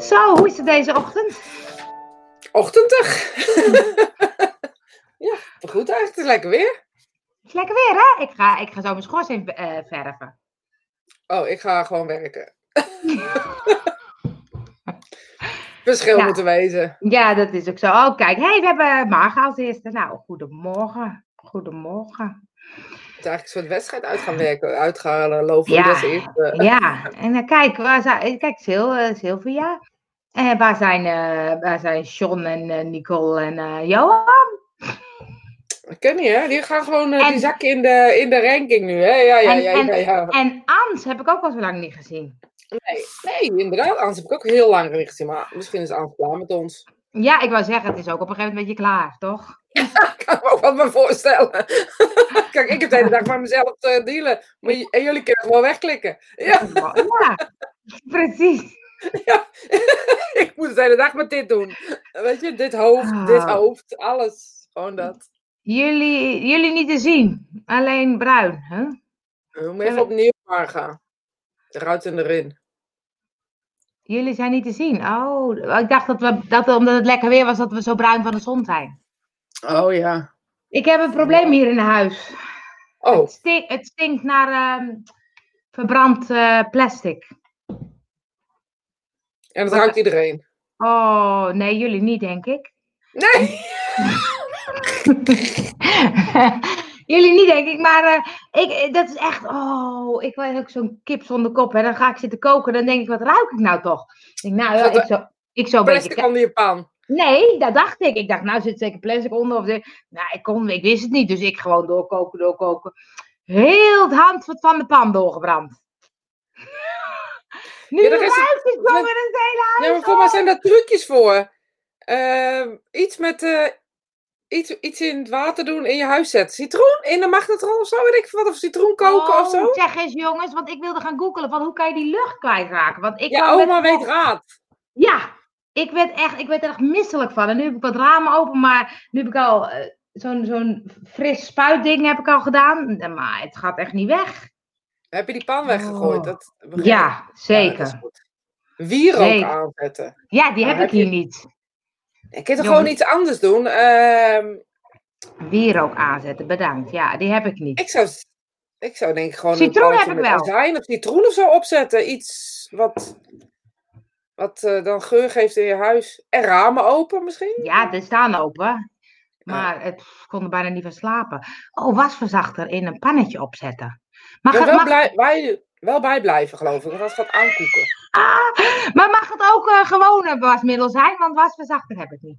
Zo, hoe is het deze ochtend? Ochtendig. ja, goed eigenlijk. Het is lekker weer. Het is lekker weer, hè? Ik ga, ik ga zo mijn schoorsteen eh, verven. Oh, ik ga gewoon werken. Verschil Ja. moeten wezen. Ja, dat is ook zo. Oh, kijk. hey, we hebben Marga als eerste. Nou, goedemorgen. Goedemorgen. Eigenlijk een soort wedstrijd uit gaan werken. Uit gaan eh, lopen. Ja. Dat is eh, Ja, en dan kijk, waar zijn, kijk, Sil, eh, Sylvia. En waar zijn, eh, waar zijn John en eh, Nicole en eh, Johan? Ik ken niet, hè? Die gaan gewoon eh, En- die zakken in de, in de ranking nu, hè? Ja, ja, En- ja, en- ja, ja. En Ans heb ik ook al zo lang niet gezien. Nee, nee, inderdaad. Anders heb ik ook heel lang niet gezien. Maar misschien is Ans klaar met ons. Ja, ik wou zeggen, het is ook op een gegeven moment een beetje klaar, toch? Ik kan me ook wat me voorstellen. Kijk, ik heb de hele dag met mezelf te dealen. Maar en jullie kunnen gewoon wegklikken. Ja, Ja, precies. ja. ik moet de hele dag met dit doen. Weet je, dit hoofd, dit Ah. hoofd, alles. Gewoon dat. Jullie, jullie niet te zien, alleen bruin. Hè? We moeten even opnieuw gaan. Eruit en erin. Jullie zijn niet te zien. Oh, ik dacht dat we, dat omdat het lekker weer was, dat we zo bruin van de zon zijn. Oh ja. Ik heb een probleem hier in huis. Oh, Het, stinkt, het stinkt naar ehm, verbrand eh, plastic. en dat ruikt iedereen. Oh, nee, jullie niet, denk ik. Nee! jullie niet, denk ik. Maar eh, ik, eh, dat is echt. Oh, ik ben ook zo'n kip zonder kop. En dan ga ik zitten koken. Dan denk ik, wat ruik ik nou toch? Ik denk, nou ja, ik zo, ik zo een beetje. Plastic onder je pan. Nee, dat dacht ik. Ik dacht, nou zit zeker plastic onder. Of. Nou, ik, kon, ik wist het niet. Dus ik gewoon doorkoken, doorkoken. Heel het handvat van de pan doorgebrand. nu Ja, is- het gewoon maar- weer het hele huis. Ja, maar voor mij zijn daar trucjes voor. Ehm, iets met eh, iets, iets in het water doen in je huis zetten. Citroen in de magnetron of zo, weet ik wat. Of citroen koken oh, of zo. Zeg eens jongens, want ik wilde gaan googelen van hoe kan je die lucht kwijtraken. Want ik Ja, met- oma weet raad. Ja, ik werd, echt, ik werd er echt misselijk van. En nu heb ik wat ramen open, maar nu heb ik al eh, zo'n zo'n fris spuitding heb ik al gedaan. Maar het gaat echt niet weg. Heb je die pan weggegooid? Oh. Dat. Ja, Ja, zeker. goed. Wierook Zeker. aanzetten. Ja, die heb heb ik hier je- niet. Ik kan toch gewoon iets anders doen? Ehm, Wierook aanzetten, bedankt. Ja, die heb ik niet. ik, zou, ik zou denk ik gewoon Citroen heb ik wel. azijn of citroen of zo opzetten. Iets wat, wat eh, dan geur geeft in je huis. En ramen open misschien? Ja, die staan open. Maar het kon er bijna niet van slapen. Oh, wasverzachter in een pannetje opzetten. Maar wel, mag, blij, wij, wel bij blijven, geloof ik. Want dat gaat aankoeken. Ah, maar mag het ook eh, gewone wasmiddel zijn? Want wasverzachter heb ik niet.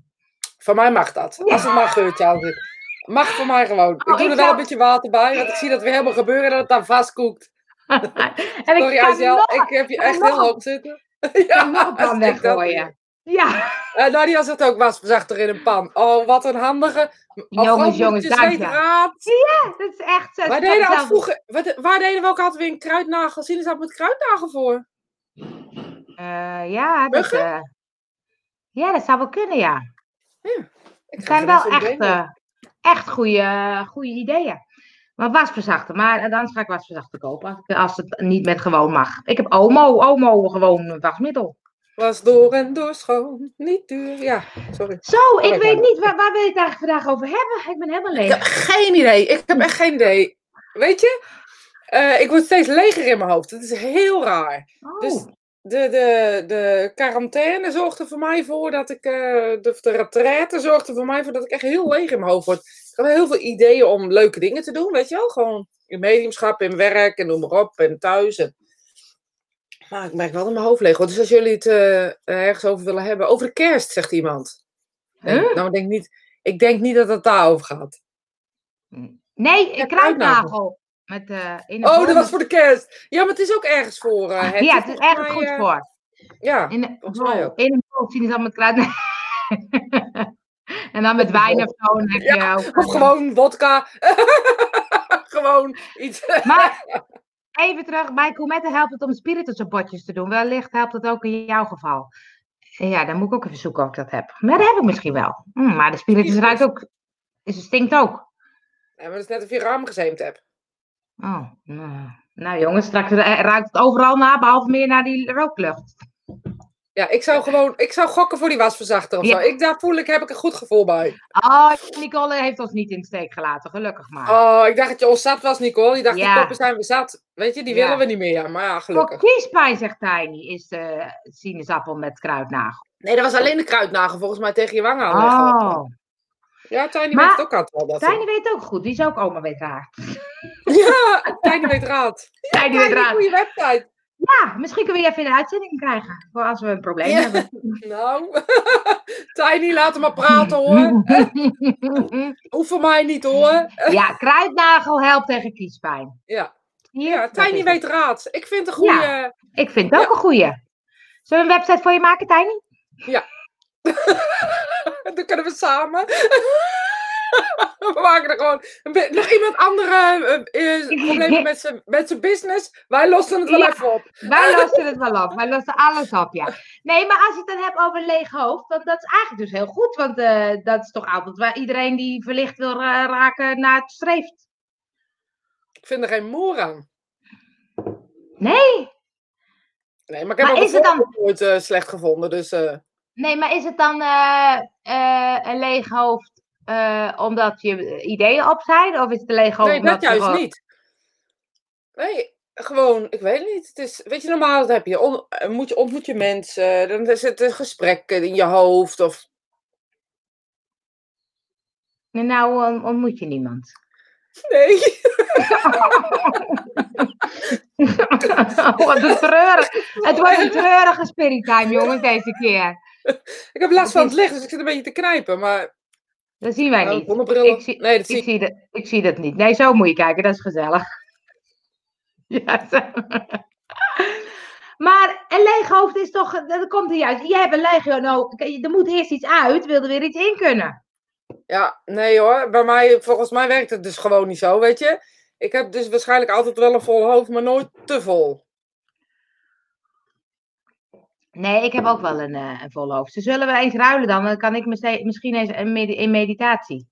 Van mij mag dat. Als het maar geurtje aan zit. Mag voor mij gewoon. ik Oh, doe ik er wel zou- een beetje water bij. Want ik zie dat weer helemaal gebeuren en dat het dan vastkoekt. en Sorry, ik nog, Ik heb je echt heel hoog zitten. kan nog pan dat weggooien. Ja, Uh, Nadia zet ook wasverzachter in een pan. Oh, wat een handige. Jongens, jongens, dank raad. dat is echt. Waar deden, altijd zelf- vroeger, wat- waar deden we ook altijd weer een kruidnagel? Sinaasappel met kruidnagel voor? Eh, ja, dat, Muggen? eh, ja, dat zou wel kunnen, ja. Ik Het zijn er wel echt, echt goede, goede ideeën. Maar wasverzachter, maar eh, dan ga ik wasverzachter kopen als, ik- als het niet met gewoon mag. Ik heb Omo, Omo gewoon wasmiddel. Was door en door schoon, niet duur. Ja, sorry. Zo, ik weet niet, waar, waar wil je het eigenlijk vandaag over hebben? Ik ben helemaal Ik heb leeg. geen idee. Ik heb echt geen idee. Weet je? Eh, ik word steeds leger in mijn hoofd. Dat is heel raar. Oh, Dus de, de, de quarantaine zorgt er voor mij voor dat ik. eh, de, de retraite zorgt er voor mij voor dat ik echt heel leeg in mijn hoofd word. Ik heb heel veel ideeën om leuke dingen te doen, weet je wel? Gewoon in mediumschap, in werk en noem maar op. En thuis. En... Maar ik merk wel dat mijn hoofd leeg wordt. Dus als jullie het eh, ergens over willen hebben. Over de kerst, zegt iemand. Huh? Nou, ik denk niet, ik denk niet dat het daarover gaat. nee, een kruidnagel. Met, eh, in Oh, dat was voor de kerst. Ja, maar het is ook ergens voor. eh, het Ja, het is ergens goed eh, voor. Ja, In een bol, ook. in een bol zien ze dan met kruid. en dan met wijn of zo. Dan heb je Ja, ook, Of gewoon vodka. gewoon iets. Maar even terug, bij Coumette helpt het om spiritus op bordjes te doen. Wellicht helpt het ook in jouw geval. Ja, dan moet ik ook even zoeken of ik dat heb. Maar dat heb ik misschien wel. Hm, maar de spiritus ruikt ook, is, het stinkt ook. Ja, maar dat is net of je raam gezeemd hebt. Oh, nou, nou jongens, straks ru- ruikt het overal naar, behalve meer naar die rooklucht. Ja, ik zou gewoon, ik zou gokken voor die wasverzachter of Ja. zo. Ik, daar voel ik, heb ik een goed gevoel bij. Oh, Nicole heeft ons niet in de steek gelaten, gelukkig maar. Oh, ik dacht dat je ons zat was, Nicole. Je dacht, Ja. die koppen zijn we zat. Weet je, die Ja. willen we niet meer. Maar ja, Voor gelukkig. kiespijn, zegt Tiny, is de sinaasappel met kruidnagel. Nee, dat was alleen de kruidnagel volgens mij tegen je wang aanleggen. Oh, Ja, Tiny Maar- weet het ook altijd wel. Dat Tiny weet ook goed, die is ook oma weet raar. Ja, Tiny weet raad. Tiny weet raar. goede website. Ja, misschien kunnen we je even in de uitzending krijgen, voor als we een probleem Ja. hebben. Nou, Tiny, laat hem maar praten hoor. Hoeft voor mij niet hoor. ja, kruidnagel helpt tegen kiespijn. Ja, Hier, ja Tiny weet raad. Ik vind het een goede. Ja. Ik vind het ook een goeie. Zullen we een website voor je maken, Tiny? Dan kunnen we samen. We maken er gewoon een nog iemand andere eh, eh, problemen met zijn met zijn business. Wij lossen het wel Ja. even op. Wij lossen het wel op. Wij lossen alles op, ja. Nee, maar als je het dan hebt over een leeg hoofd, dat, dat is eigenlijk dus heel goed. Want eh, dat is toch altijd waar iedereen die verlicht wil ra- raken naar het streeft. Ik vind er geen moer aan. Nee, Nee, maar ik heb Maar ook is het dan- nooit slecht gevonden. Dus nee, maar is het dan eh, eh, een leeg hoofd eh, omdat je ideeën op zijn? Of is het een leeg hoofd nee, dat juist gewoon- niet. Nee, gewoon, ik weet het niet. Het is, weet je, normaal heb je, on- moet je, ontmoet je mensen, dan zitten gesprekken in je hoofd. Of, Nee, Nou, ontmoet je niemand. nee, Wat een treurig. Het wordt een treurige spirit time, jongens, deze keer. ik heb last van het licht, dus ik zit een beetje te knijpen. Maar Dat zien wij oh, niet. Ik zie- nee, dat Ik zie, dat, ik zie dat niet. Nee, zo moet je kijken, dat is gezellig. Ja, zo. Maar een leeg hoofd is toch, dat komt er juist. Je hebt een leeg nou, er moet eerst iets uit, wil er weer iets in kunnen. Ja, nee hoor. Bij mij, volgens mij werkt het dus gewoon niet zo, weet je. Ik heb dus waarschijnlijk altijd wel een vol hoofd, maar nooit te vol. Nee, ik heb ook wel een, eh, een vol hoofd. Dus zullen we eens ruilen dan? Dan kan ik misschien eens in meditatie.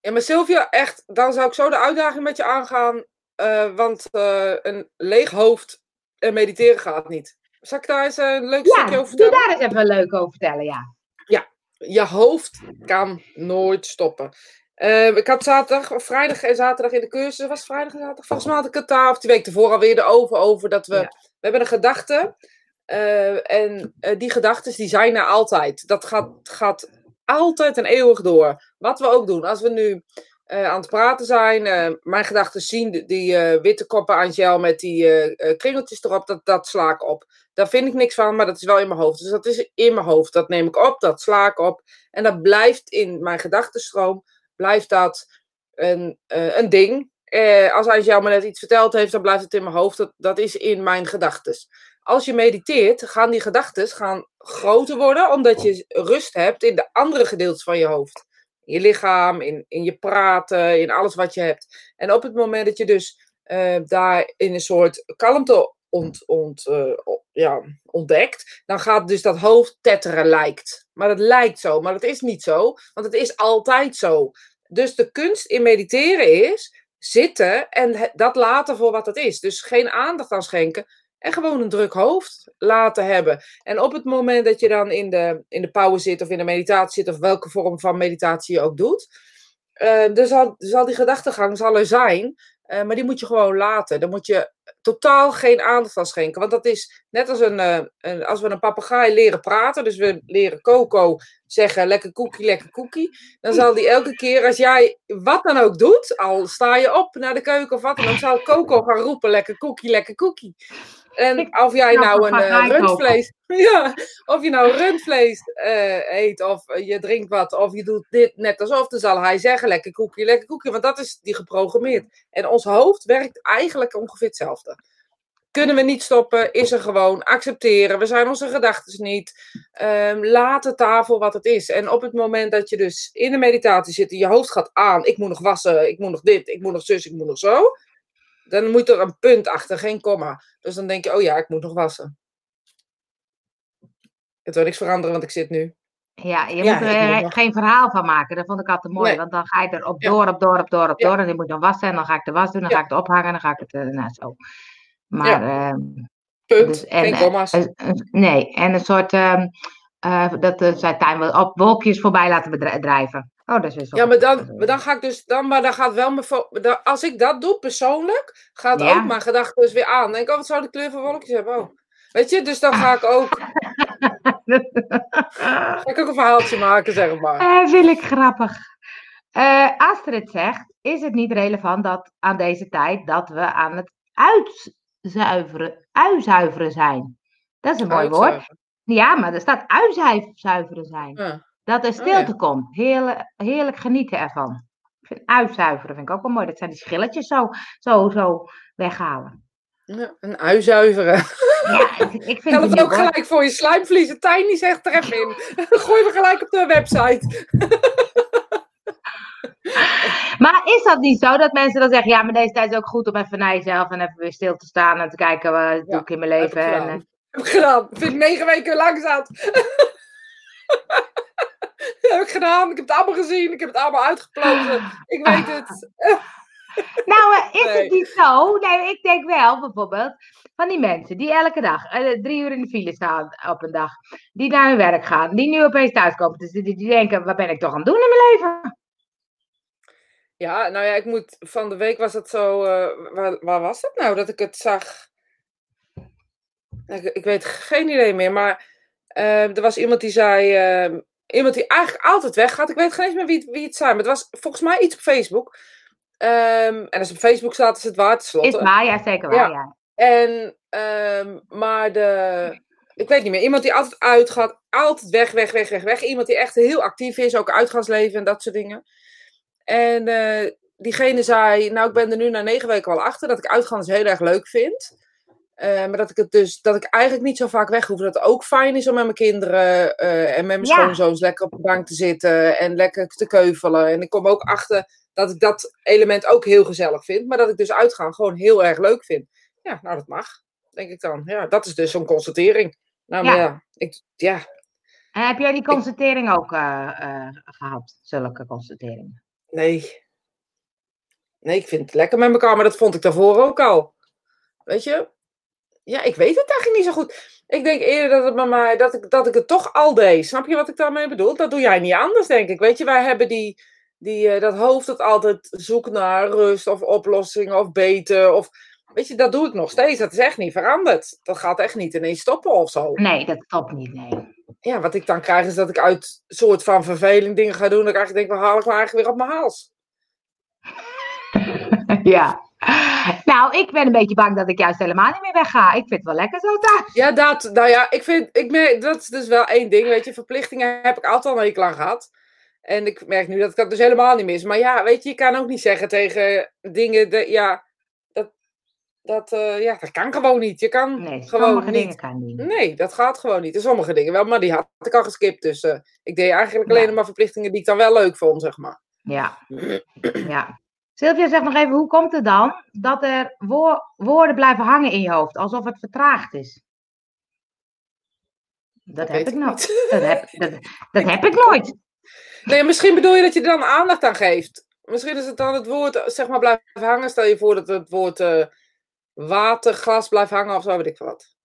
Ja, maar Sylvia, echt, dan zou ik zo de uitdaging met je aangaan. eh, want eh, een leeg hoofd en mediteren gaat niet. Zal ik daar eens een leuk stukje Ja, over doe vertellen? daar eens even leuk over vertellen, ja. Je hoofd kan nooit stoppen. Eh, ik had zaterdag, of vrijdag en zaterdag in de cursus. Was het vrijdag en zaterdag? Volgens mij had ik het daar, of die week ervoor alweer erover. Over dat we, Ja. we hebben een gedachte. Eh, en eh, die gedachten die zijn er altijd. Dat gaat, gaat altijd en eeuwig door. Wat we ook doen. Als we nu eh, aan het praten zijn. mijn gedachten zien die, witte koppen Angel met die kringeltjes erop. Dat, dat sla ik op. Daar vind ik niks van, maar dat is wel in mijn hoofd. Dus dat is in mijn hoofd. Dat neem ik op, dat sla ik op. En dat blijft in mijn gedachtenstroom, blijft dat een, een ding. Als Angel me net iets verteld heeft, dan blijft het in mijn hoofd. Dat, dat is in mijn gedachten. Als je mediteert, gaan die gedachten gaan groter worden, omdat je rust hebt in de andere gedeeltes van je hoofd. In je lichaam, in, in je praten, in alles wat je hebt. En op het moment dat je dus eh, daar in een soort kalmte ont, ont, eh, ja, ontdekt, dan gaat dus dat hoofd tetteren lijkt. Maar dat lijkt zo, maar dat is niet zo, want het is altijd zo. Dus de kunst in mediteren is zitten en dat laten voor wat het is. Dus geen aandacht aan schenken en gewoon een druk hoofd laten hebben. En op het moment dat je dan in de, in de power zit of in de meditatie zit, of welke vorm van meditatie je ook doet, eh er zal, zal die gedachtegang zal er zijn, eh, maar die moet je gewoon laten. Daar moet je totaal geen aandacht aan schenken. Want dat is net als een, eh, een, als we een papegaai leren praten. Dus we leren Coco zeggen lekker koekie, lekker koekie. Dan zal die elke keer als jij wat dan ook doet, al sta je op naar de keuken of wat dan zal Coco gaan roepen lekker koekie, lekker koekie. En of jij nou een eh, rundvlees, ja, of je nou rundvlees eh, eet of je drinkt wat of je doet dit net alsof, dan zal hij zeggen lekker koekje, lekker koekje, want dat is die geprogrammeerd. En ons hoofd werkt eigenlijk ongeveer hetzelfde. Kunnen we niet stoppen, is er gewoon, accepteren, we zijn onze gedachten niet, Ehm, laat daar voor wat het is. En op het moment dat je dus in de meditatie zit en je hoofd gaat aan, ik moet nog wassen, ik moet nog dit, ik moet nog zus, ik moet nog zo, dan moet er een punt achter, geen komma. Dus dan denk je, oh ja, ik moet nog wassen. Het wil niks veranderen, want ik zit nu. Ja, je Ja, moet er eh, nog- geen verhaal van maken. Dat vond ik altijd mooi. Nee. Want dan ga je er op door, op door, op door, op door. En die moet dan wassen. En dan ga ik de was doen. Dan ga ik het ophangen. En dan ga ik het, eh, nou zo. Maar ehm, Punt. Dus- en, Geen komma's. eh, eh, nee, en een soort, ehm eh, dat de zijn tuin wel op wolkjes voorbij laten bedri- drijven. Oh, dat is. Ja, maar dan, maar dan ga ik dus, dan, maar dan gaat wel mijn, als ik dat doe persoonlijk, gaat Ja. ook mijn gedachte dus weer aan. Dan denk ik, oh, wat zou de kleur van wolkjes hebben? Oh. Weet je, dus dan ga ik ook, ga ik ook een verhaaltje maken, zeg maar. Eh, wil ik grappig. Eh, Astrid zegt, is het niet relevant dat aan deze tijd dat we aan het uitzuiveren, uitzuiveren zijn? Dat is een mooi woord. Ja, maar er staat uitzuiveren zijn. Ja. Dat er Oh, stilte ja. komt. Heerlijk, heerlijk genieten ervan. Ik vind uitzuiveren vind ik ook wel mooi. Dat zijn die schilletjes zo, zo, zo weghalen. Ja, een uitzuiveren. Ja, ik, ik vind het niet ook gelijk voor je slijmvliezen. Tiny zegt er even in. Gooi we gelijk op de website. Maar is dat niet zo dat mensen dan zeggen, ja, maar deze tijd is ook goed om even naar jezelf en even weer stil te staan en te kijken wat doe ik in mijn Heb ik leven. En, gedaan. eh, Heb ik gedaan. Vind ik negen weken lang zat. heb ik gedaan. Ik heb het allemaal gezien. Ik heb het allemaal uitgeplozen. Ik weet het. Nou, eh, is Nee. het niet zo? Nee, ik denk wel, bijvoorbeeld, van die mensen die elke dag eh, drie uur in de file staan op een dag, die naar hun werk gaan, die nu opeens thuiskomen, dus die, denken, wat ben ik toch aan het doen in mijn leven? Ja, nou ja, ik moet. Van de week was het zo. eh, waar, waar was het nou dat ik het zag? Ik, ik weet geen idee meer. Maar eh, er was iemand die zei. eh, iemand die eigenlijk altijd weggaat. Ik weet geen eens meer wie, het- wie het zei. Maar het was volgens mij iets op Facebook. Ehm, en als het op Facebook staat, is het waar tenslotte. Is waar, ja, zeker waar, Ja. ja. En, ehm, maar de, ik weet niet meer, iemand die altijd uitgaat, altijd weg, weg, weg, weg, weg. Iemand die echt heel actief is, ook uitgaansleven en dat soort dingen. En eh, diegene zei, nou ik ben er nu na negen weken al achter, dat ik uitgaan dus heel erg leuk vind. Eh, maar dat ik het dus, dat ik eigenlijk niet zo vaak weg hoef. Dat het ook fijn is om met mijn kinderen eh, en met mijn Ja. schoonzoons lekker op de bank te zitten en lekker te keuvelen. En ik kom ook achter dat ik dat element ook heel gezellig vind. Maar dat ik dus uitgaan gewoon heel erg leuk vind. Ja, nou dat mag, denk ik dan. Ja, dat is dus zo'n constatering. Nou, Ja. ja, ik, ja. En heb jij die constatering ook eh, gehad? Zulke constateringen? Nee. Nee, ik vind het lekker met elkaar, maar dat vond ik daarvoor ook al. Weet je? Ja, ik weet het eigenlijk niet zo goed. Ik denk eerder dat het bij mij, dat ik, dat ik het toch al deed. Snap je wat ik daarmee bedoel? Dat doe jij niet anders, denk ik. Weet je, wij hebben die, die, eh, dat hoofd dat altijd zoekt naar rust of oplossingen of beter. Of, weet je, dat doe ik nog steeds. Dat is echt niet veranderd. Dat gaat echt niet ineens stoppen of zo. Nee, dat klopt niet, nee. Ja, wat ik dan krijg is dat ik uit soort van verveling dingen ga doen. Dat ik eigenlijk denk, waar haal ik me eigenlijk weer op mijn hals? ja. Nou, ik ben een beetje bang dat ik juist helemaal niet meer wegga. Ik vind het wel lekker zo thuis. Ja, dat, nou ja, ik vind, ik merk, dat is dus wel één ding, weet je, verplichtingen heb ik altijd al een aan gehad. En ik merk nu dat ik dat dus helemaal niet mis. Maar ja, weet je, je kan ook niet zeggen tegen dingen, de, ja, dat, dat, eh, ja, dat kan gewoon niet. Je kan Nee, gewoon sommige niet. dingen kan niet. Nee, dat gaat gewoon niet. En sommige dingen wel, maar die had ik al geskipt. Dus eh, ik deed eigenlijk alleen Ja. maar verplichtingen die ik dan wel leuk vond, zeg maar. Ja. ja. Sylvia zegt nog even, hoe komt het dan dat er woor- woorden blijven hangen in je hoofd, alsof het vertraagd is? Dat, heb ik niet. Dat heb, dat, dat heb ik nooit. Nee, misschien bedoel je dat je er dan aandacht aan geeft. Misschien is het dan het woord, zeg maar, blijft hangen. Stel je voor dat het woord eh, waterglas blijft hangen of zo, weet ik wat.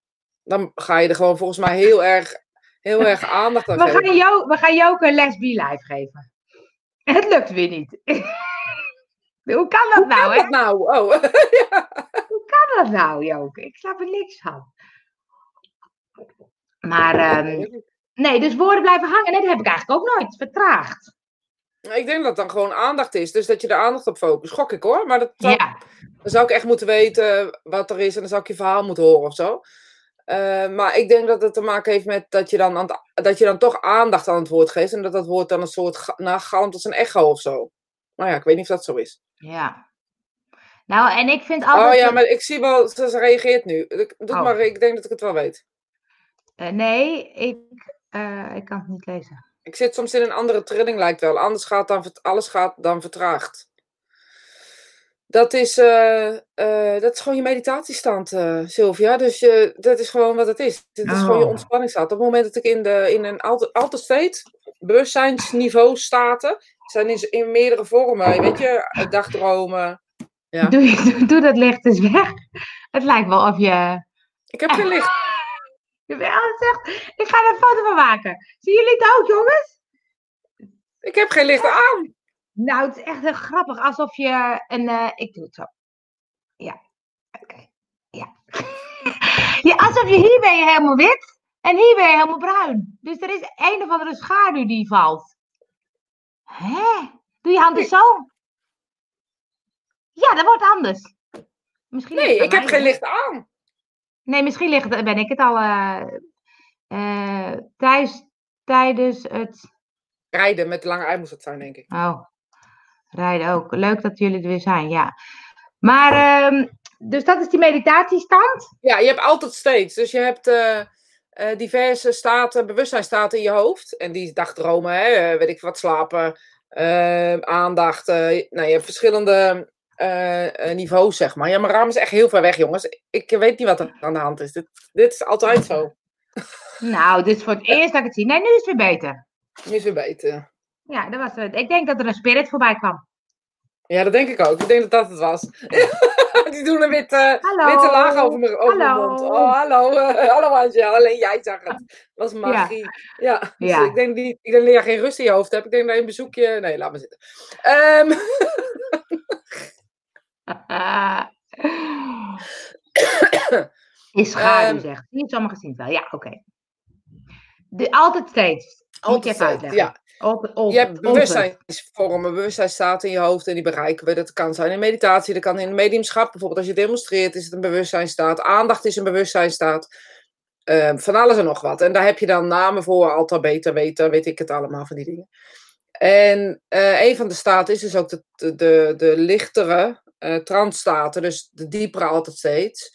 Dan ga je er gewoon volgens mij heel erg, heel erg aandacht aan We geven. gaan, Jo- we gaan Joke een les live geven. Het lukt weer niet. Hoe kan dat nou, hè? Nou? Oh, Hoe kan dat nou, Joke? Ik snap er niks van. Maar, ehm, nee, dus woorden blijven hangen. Nee, dat heb ik eigenlijk ook nooit. Vertraagd. ik denk dat het dan gewoon aandacht is. Dus dat je er aandacht op focust. Gok ik hoor. Maar dat zou, Ja, dan zou ik echt moeten weten wat er is. En dan zou ik je verhaal moeten horen of zo. Eh, maar ik denk dat het te maken heeft met dat je, dan aan het- dat je dan toch aandacht aan het woord geeft. En dat dat woord dan een soort nou, galmt als een echo of zo. Nou ja, ik weet niet of dat zo is. ja. Nou, en ik vind altijd... Oh ja, dat- maar ik zie wel, ze, reageert nu. Doe Oh. maar, ik denk dat ik het wel weet. Eh, nee, ik, eh, ik kan het niet lezen. Ik zit soms in een andere trilling, lijkt wel. Anders gaat dan, alles gaat dan vertraagd. Dat is, eh, dat is gewoon je meditatiestand, eh, Sylvia. Dus je, dat is gewoon wat het is. Het is gewoon je Oh. ontspanningsstaat. Op het moment dat ik in, de, in een alter state, bewustzijnsniveau staten, zijn in, in meerdere vormen. Weet je, dagdromen. Ja. Doe, doe, doe dat licht eens weg. Het lijkt wel of je... Ik heb geen licht. Je bent altijd zegt, ik ga er een foto van maken. Zien jullie het ook, jongens? Ik heb geen licht aan. Nou, het is echt heel grappig. Alsof je een... eh, ik doe het zo. Ja. Oké. Ja. ja. Alsof je hier ben je helemaal wit. En hier ben je helemaal bruin. Dus er is een of andere schaduw die valt. Hè? Doe je handen zo? Ja, dat wordt anders. Misschien Nee, ik heb geen licht aan. Nee, misschien ligt, ben ik het al eh eh, thuis tijdens het... Rijden met lange ei moest het zijn, denk ik. Oh, rijden ook. Leuk dat jullie er weer zijn, ja. Maar, ehm, dus dat is die meditatiestand? Ja, je hebt altijd steeds. Dus je hebt eh, diverse staten, bewustzijnstaten in je hoofd. En die dagdromen, hè, eh, weet ik wat, slapen, eh, aandacht. nou, je hebt verschillende niveaus, zeg maar. Ja, mijn raam is echt heel ver weg, jongens. Ik weet niet wat er aan de hand is. Dit, dit is altijd zo. Nou, dit is voor het eerst dat ik het zie. Nee, nu is het weer beter. Nu is weer beter. Ja, dat was het. Ik denk dat er een spirit voorbij kwam. Ja, dat denk ik ook. Ik denk dat dat het was. Die doen een witte, Hallo. witte laag over mijn, over Hallo. mond. Oh, hallo. hallo Angel. Alleen jij zag het. Dat was magie. Ja. Dus Ja. ik, denk niet, ik denk dat je geen rust in je hoofd hebt. Ik denk dat je een bezoekje... Nee, laat maar zitten. Ehm, is schaduw, Ehm, zegt. Zie je sommigen zien het wel. Ja, oké. De- Altijd steeds. Moet je even altijd, uitleggen. ja. Je hebt bewustzijnsvormen, bewustzijnstaten in je hoofd en die bereiken we. Dat kan zijn in meditatie, dat kan in mediumschap. Bijvoorbeeld als je demonstreert is het een bewustzijnstaat. Aandacht is een bewustzijnstaat. Ehm, van alles en nog wat. En daar heb je dan namen voor, alta, beta, weta, weet ik het allemaal van die dingen. En eh, een van de staten is dus ook de, de, de, lichtere eh transstaten, dus de diepere altijd steeds.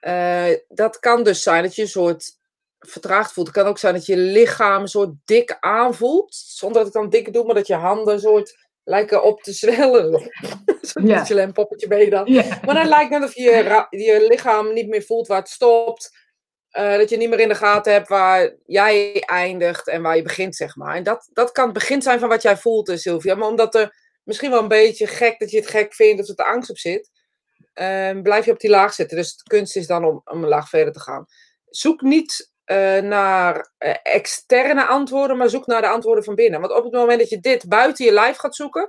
Eh, dat kan dus zijn dat je een soort vertraagd voelt. Het kan ook zijn dat je lichaam een soort dik aanvoelt. Zonder dat ik dan dik doe, maar dat je handen een soort lijken op te zwellen. Zo'n. Michelin poppetje ben je dan. Maar dan lijkt het net of je je lichaam niet meer voelt waar het stopt. Eh, dat je niet meer in de gaten hebt waar jij eindigt en waar je begint, zeg maar. En dat, dat kan het begin zijn van wat jij voelt, eh, Sylvia. Maar omdat er misschien wel een beetje gek, dat je het gek vindt, dat er de angst op zit, eh, blijf je op die laag zitten. Dus de kunst is dan om, om een laag verder te gaan. Zoek niet eh, naar eh, externe antwoorden, maar zoek naar de antwoorden van binnen. Want op het moment dat je dit buiten je lijf gaat zoeken,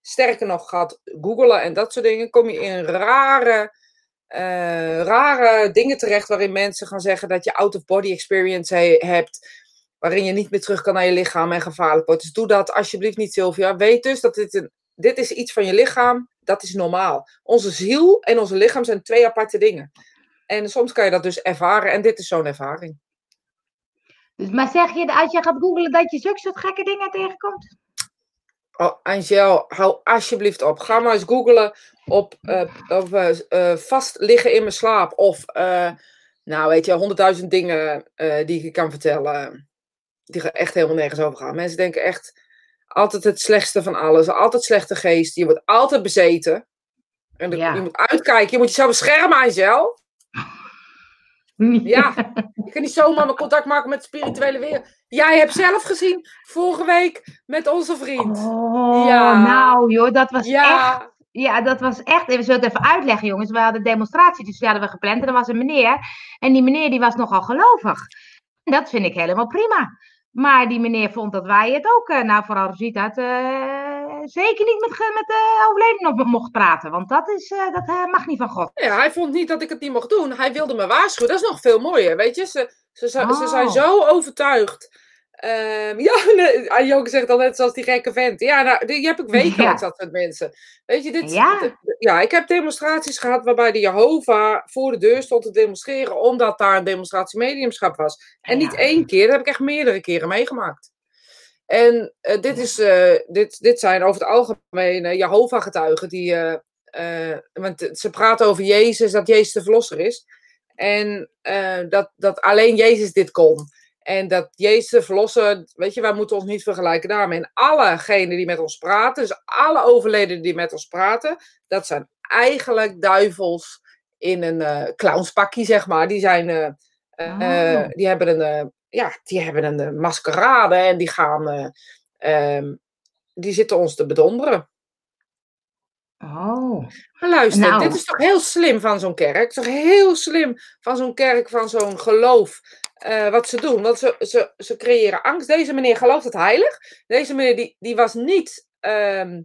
sterker nog gaat googlen en dat soort dingen, kom je in rare eh, rare dingen terecht waarin mensen gaan zeggen dat je out-of-body experience he- hebt, waarin je niet meer terug kan naar je lichaam en gevaarlijk wordt. Dus doe dat alsjeblieft niet, Sylvia. Weet dus dat dit, een, dit is iets van je lichaam, dat is normaal. Onze ziel en onze lichaam zijn twee aparte dingen. En soms kan je dat dus ervaren en dit is zo'n ervaring. Dus, maar zeg je als je gaat googlen dat je zulke soort gekke dingen tegenkomt? Oh, Angel, hou alsjeblieft op. Ga maar eens googlen op, op eh, vast liggen in mijn slaap. Of, nou weet je, honderdduizend dingen die ik je kan vertellen. Die er echt helemaal nergens over gaan. Mensen denken echt altijd het slechtste van alles. Altijd slechte geest. Je wordt altijd bezeten. En Ja. je moet uitkijken. Je moet jezelf beschermen, Angel. Ja, je kan niet zomaar mijn contact maken met de spirituele wereld. Jij hebt zelf gezien vorige week met onze vriend. Oh, Ja. nou joh, dat was echt Ja, Ja, dat was echt. We zullen het even uitleggen, jongens. We hadden een demonstratie, dus die hadden we gepland. En er was een meneer. En die meneer die was nogal gelovig. En dat vind ik helemaal prima. Maar die meneer vond dat wij het ook, eh, nou vooral Rosita, het, eh, zeker niet met, met de overledene op mocht praten. Want dat, is, eh, dat eh, mag niet van God. Ja, hij vond niet dat ik het niet mocht doen. Hij wilde me waarschuwen. Dat is nog veel mooier, weet je. Ze, ze, ze, ze zijn Oh. zo overtuigd. Ehm, ja, nee, Ayoke zegt al net zoals die gekke vent. Ja, nou, die heb ik wekelijks Ja. dat soort mensen. Weet je, dit, Ja. dit- ja, ik heb demonstraties gehad waarbij de Jehovah voor de deur stond te demonstreren, omdat daar een demonstratie mediumschap was. En niet één keer, dat heb ik echt meerdere keren meegemaakt. En eh, dit, is, eh, dit, dit zijn over het algemeen eh, Jehovah-getuigen die. want ze praten over Jezus, dat Jezus de verlosser is. En dat, dat alleen Jezus dit kon. En dat Jezus de verlosser, weet je, wij moeten ons niet vergelijken daarmee. En allegenen die met ons praten, dus alle overledenen die met ons praten, dat zijn eigenlijk duivels in een clownspakje, zeg maar. Die zijn, Oh. die hebben een, ja, die hebben een eh, maskerade en die gaan, eh, ehm, die zitten ons te bedonderen. Oh. Maar luister, Nou. dit is toch heel slim van zo'n kerk? Toch heel slim van zo'n kerk, van zo'n geloof. eh, wat ze doen. Want ze, ze, ze creëren angst. Deze meneer gelooft het heilig. Deze meneer die, die was niet ehm,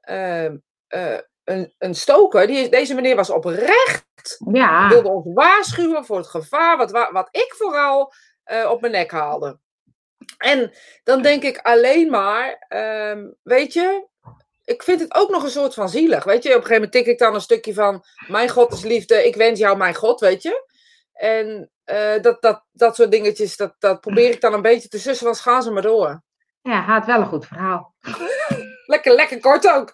ehm, eh, een, een stoker. Die, deze meneer was oprecht. Ja. Wilde ons waarschuwen voor het gevaar. Wat, wa- wat ik vooral eh, op mijn nek haalde. En dan denk ik alleen maar, ehm, weet je, ik vind het ook nog een soort van zielig. Weet je, op een gegeven moment tik ik dan een stukje van, mijn God is liefde, ik wens jou mijn God, weet je. En eh, dat, dat, dat soort dingetjes, dat, dat probeer ik dan een beetje te sussen, want gaan ze maar door. Ja, had wel een goed verhaal. Lekker, lekker kort ook.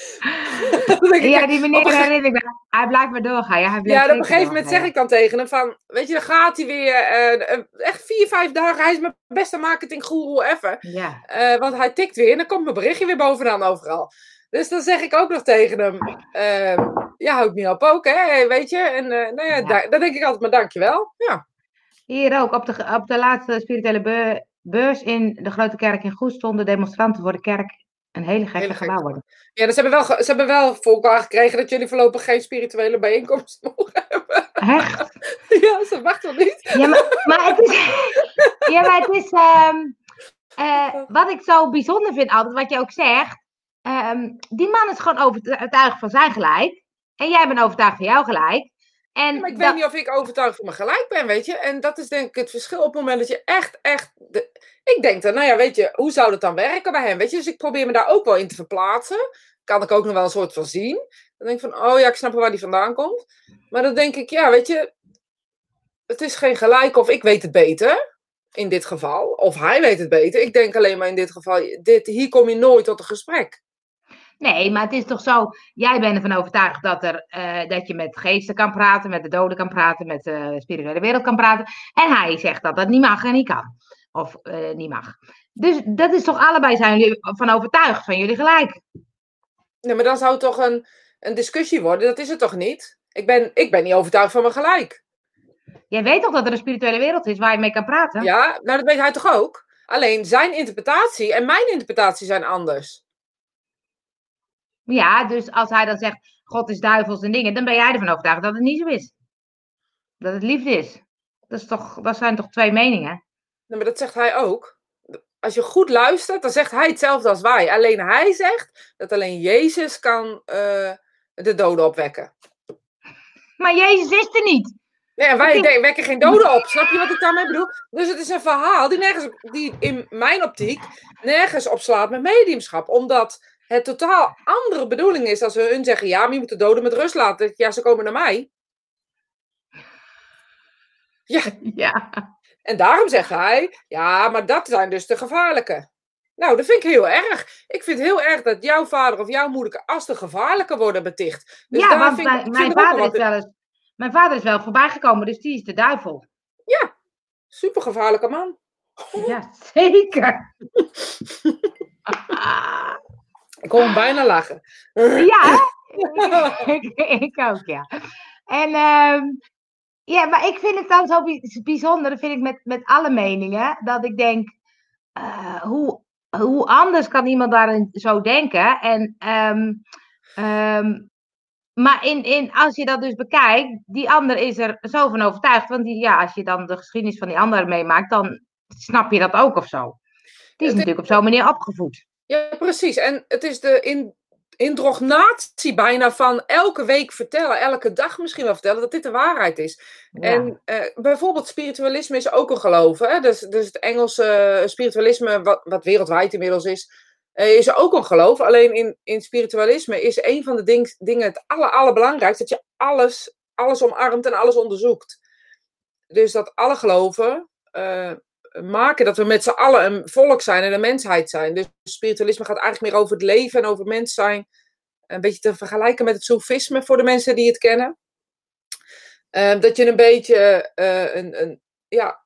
Ja, die meneer herinner ik me. Hij blijft maar doorgaan. Ja, hij blijft Ja, op een gegeven moment zeg ik dan tegen hem van, weet je, dan gaat hij weer, eh, echt vier, vijf dagen, hij is mijn beste marketinggoeroe ever. Ja. Eh, want hij tikt weer en dan komt mijn berichtje weer bovenaan overal. Dus dan zeg ik ook nog tegen hem, ehm, ja, houd niet op ook, hè, weet je. En eh, nou ja, Ja. da- dan denk ik altijd maar dankjewel. Ja, Hier ook, op de, op de laatste spirituele beu- beurs in de Grote Kerk in Goes stonden demonstranten voor de kerk een hele gekke Hele gekke gebouw worden. ja dus ze hebben, wel, ze hebben wel voor elkaar gekregen dat jullie voorlopig geen spirituele bijeenkomst mogen hebben. Echt? ja, ze wacht wel niet. Ja, maar, maar het is. ja, maar het is. ehm, eh, wat ik zo bijzonder vind altijd, wat je ook zegt. ehm, die man is gewoon overtuigd van zijn gelijk. En jij bent overtuigd van jouw gelijk. En Maar ik dat- weet niet of ik overtuigd van mijn gelijk ben, weet je. En dat is denk ik het verschil op het moment dat je echt, echt... De... Ik denk dan, nou ja, weet je, hoe zou dat dan werken bij hem, weet je. Dus ik probeer me daar ook wel in te verplaatsen. Kan ik ook nog wel een soort van zien. Dan denk ik van, oh ja, ik snap wel waar die vandaan komt. Maar dan denk ik, ja, weet je... Het is geen gelijk of ik weet het beter, in dit geval. Of hij weet het beter. Ik denk alleen maar in dit geval, dit, hier kom je nooit tot een gesprek. Nee, maar het is toch zo. Jij bent ervan overtuigd dat, er, eh, dat je met geesten kan praten, met de doden kan praten, met de spirituele wereld kan praten. En hij zegt dat dat niet mag en niet kan. Of eh, niet mag. Dus dat is toch allebei zijn jullie van overtuigd van jullie gelijk. Nee, maar dan zou het toch een, een discussie worden. Dat is het toch niet? Ik ben, ik ben niet overtuigd van mijn gelijk. Jij weet toch dat er een spirituele wereld is waar je mee kan praten? Ja, nou dat weet hij toch ook? Alleen zijn interpretatie en mijn interpretatie zijn anders. Ja, dus als hij dan zegt, God is duivels en dingen, dan ben jij ervan overtuigd dat het niet zo is. Dat het liefde is. Dat, is toch, dat zijn toch twee meningen? Nee, maar dat zegt hij ook. Als je goed luistert, dan zegt hij hetzelfde als wij. Alleen hij zegt dat alleen Jezus kan eh, de doden opwekken. Maar Jezus is er niet. Nee, en wij wekken geen doden op. Snap je wat ik daarmee bedoel? Dus het is een verhaal die, nergens, die in mijn optiek nergens op slaat met mediumschap. Omdat het totaal andere bedoeling is als we hun zeggen, ja, maar je moet de doden met rust laten. Ja, ze komen naar mij. Ja, Ja. en daarom zegt hij, ja, maar dat zijn dus de gevaarlijke. Nou, dat vind ik heel erg. Ik vind heel erg dat jouw vader of jouw moeder als de gevaarlijke worden beticht. Dus ja, daar want mijn, mijn er vader is wel eens, mijn vader is wel voorbijgekomen, dus die is de duivel. Super gevaarlijke man. Ja, zeker. Ik hem bijna lachen. ja, ik, ik ook, ja. En ehm, ja, maar ik vind het dan zo bij- bijzonder, dat vind ik met, met alle meningen, dat ik denk, eh, hoe, hoe anders kan iemand daarin zo denken? En, ehm, ehm, maar in, in, als je dat dus bekijkt, die ander is er zo van overtuigd, want die, ja, als je dan de geschiedenis van die ander meemaakt, dan snap je dat ook of zo. Die is- natuurlijk op zo'n manier opgevoed. Ja, precies. En het is de in, indrognatie bijna van elke week vertellen, elke dag misschien wel vertellen, dat dit de waarheid is. Ja. En eh, bijvoorbeeld spiritualisme is ook een geloof. Hè? Dus, dus het Engelse eh, spiritualisme, wat, wat wereldwijd inmiddels is, eh, is ook een geloof. Alleen in, in spiritualisme is een van de ding, dingen het aller, allerbelangrijkste, dat je alles, alles omarmt en alles onderzoekt. Dus dat alle geloven maken dat we met z'n allen een volk zijn en een mensheid zijn. Dus spiritualisme gaat eigenlijk meer over het leven en over mens zijn. Een beetje te vergelijken met het soefisme voor de mensen die het kennen. Eh, dat je een beetje eh, een, een, ja,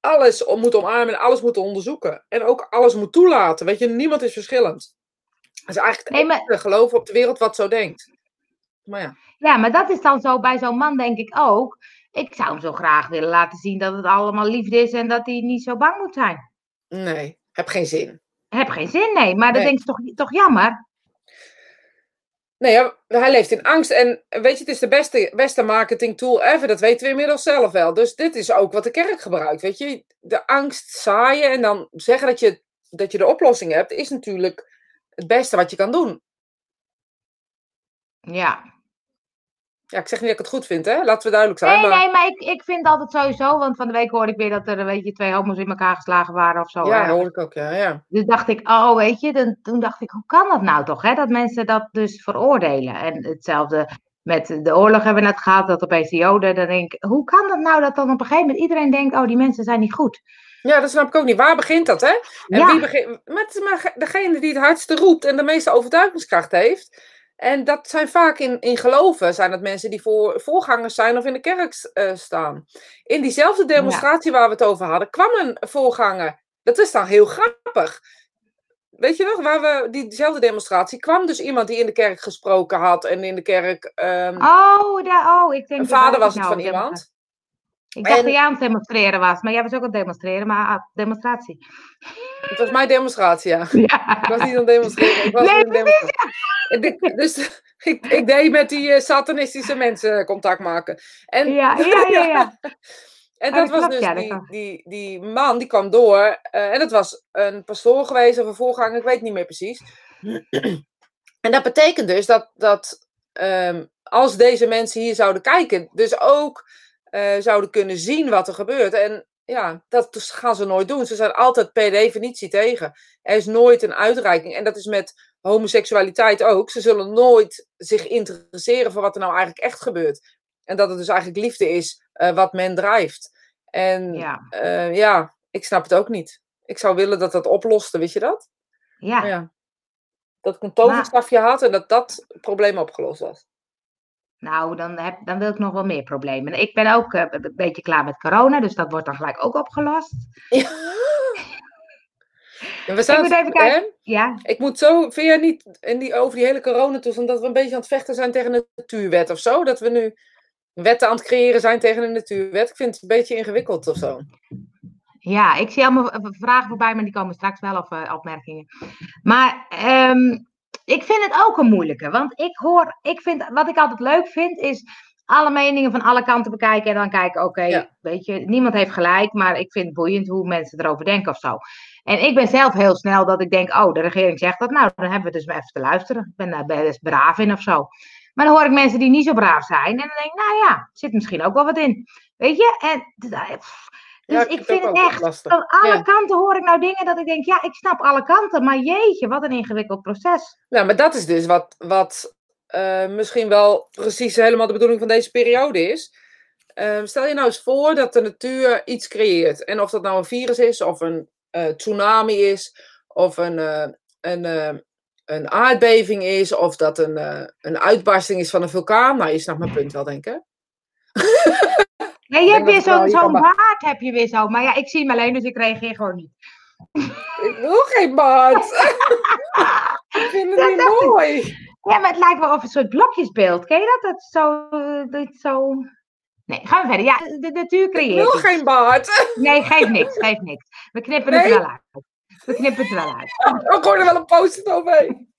alles moet omarmen en alles moet onderzoeken. En ook alles moet toelaten. Weet je, niemand is verschillend. Dat is eigenlijk het Nee, maar- enige geloof op de wereld wat zo denkt. Maar ja. Ja, maar dat is dan zo bij zo'n man, denk ik ook. Ik zou hem zo graag willen laten zien dat het allemaal liefde is en dat hij niet zo bang moet zijn. Nee, heb geen zin. Heb geen zin, nee. Maar dat Nee. denk ik toch, toch jammer. Nee, ja, hij leeft in angst. En weet je, het is de beste, beste marketing tool ever. Dat weten we inmiddels zelf wel. Dus dit is ook wat de kerk gebruikt. Weet je, de angst zaaien en dan zeggen dat je, dat je de oplossing hebt, is natuurlijk het beste wat je kan doen. Ja. Ja, ik zeg niet dat ik het goed vind, hè? Laten we duidelijk zijn. Nee, maar... nee, maar ik, ik vind altijd sowieso, want van de week hoorde ik weer dat er weet je, twee homo's in elkaar geslagen waren of zo. Ja, dat hoor ik ook, ja. ja. Dus dacht ik, oh, weet je, dan, toen dacht ik, hoe kan dat nou toch, hè? Dat mensen dat dus veroordelen. En hetzelfde met de oorlog hebben we net gehad, dat opeens de Joden, dan denk ik, hoe kan dat nou dat dan op een gegeven moment iedereen denkt, oh, die mensen zijn niet goed. Ja, dat snap ik ook niet. Waar begint dat, hè? En Ja. wie begint... Maar degene die het hardste roept en de meeste overtuigingskracht heeft. En dat zijn vaak in, in geloven, zijn dat mensen die voor, voorgangers zijn of in de kerk eh, staan. In diezelfde demonstratie waar we het over hadden, kwam een voorganger. Dat is dan heel grappig. Weet je nog, waar we, die, diezelfde demonstratie kwam dus iemand die in de kerk gesproken had en in de kerk. ehm, Oh, daar, oh, ik denk... een vader was het nou van iemand. Ik dacht En- dat jij aan het demonstreren was, maar jij was ook aan het demonstreren, maar ah, demonstratie. Het was mijn demonstratie, ja. Ja. Ik was niet aan het demonstreren. Ik was Nee. Ik Dus ik, ik deed met die eh, satanistische mensen contact maken. En, Ja, ja, ja, ja. en Oh, dat was dus die, die man die kwam door. eh, en dat was een pastoor geweest of een voorganger, ik weet niet meer precies. En dat betekent dus dat, dat ehm, als deze mensen hier zouden kijken, dus ook eh, zouden kunnen zien wat er gebeurt. En ja, dat gaan ze nooit doen. Ze zijn altijd per definitie tegen. Er is nooit een uitreiking. En dat is met homoseksualiteit ook. Ze zullen nooit zich interesseren voor wat er nou eigenlijk echt gebeurt. En dat het dus eigenlijk liefde is eh, wat men drijft. En Ja. ja. ja, ik snap het ook niet. Ik zou willen dat dat oploste, weet je dat? Ja. Ja. Dat ik een toverstafje had en dat dat probleem opgelost was. Nou, dan, heb, dan wil ik nog wel meer problemen. Ik ben ook eh, een beetje klaar met corona, dus dat wordt dan gelijk ook opgelost. Ja. We zijn Ik moet even kijken. Ja, Ik moet zo, vind jij niet in die, over die hele coronatoestand dat we een beetje aan het vechten zijn tegen de natuurwet of zo? Dat we nu wetten aan het creëren zijn tegen de natuurwet? Ik vind het een beetje ingewikkeld of zo. ja, ik zie allemaal vragen voorbij, maar die komen straks wel, of eh, opmerkingen. Maar ehm, ik vind het ook een moeilijke, want ik hoor, ik vind, wat ik altijd leuk vind, is alle meningen van alle kanten bekijken en dan kijken, oké, Ja. weet je, niemand heeft gelijk, maar ik vind het boeiend hoe mensen erover denken of zo. En ik ben zelf heel snel dat ik denk, oh, de regering zegt dat, nou, dan hebben we dus maar even te luisteren. Ik ben daar best braaf in of zo. Maar dan hoor ik mensen die niet zo braaf zijn en dan denk ik, nou ja, zit misschien ook wel wat in. Weet je? En, dus Ja, ik vind het echt, lastig. van alle Ja. kanten hoor ik nou dingen dat ik denk, ja, ik snap alle kanten, maar jeetje, wat een ingewikkeld proces. Nou, maar dat is dus wat, wat eh, misschien wel precies helemaal de bedoeling van deze periode is. Ehm, stel je nou eens voor dat de natuur iets creëert. En of dat nou een virus is, of een eh, tsunami is, of een, eh, een, een aardbeving is, of dat een, een uitbarsting is van een vulkaan. Nou, je snapt mijn punt wel, denk ik. Nee, je hebt weer het zo'n baard, heb je weer zo. Maar ja, ik zie hem alleen, dus ik reageer gewoon niet. Ik wil geen baard. ik vind het Dat niet ik. mooi. Ja, maar het lijkt wel of een soort blokjesbeeld. Ken je dat? Dat zo, dat zo... Nee, gaan we verder. Ja, de natuur Ik creëert wil iets. geen baard. Nee, geeft niks, geeft niks. We knippen het er Nee? wel uit. We knippen het er wel uit. Ik hoor er wel een post-it overheen.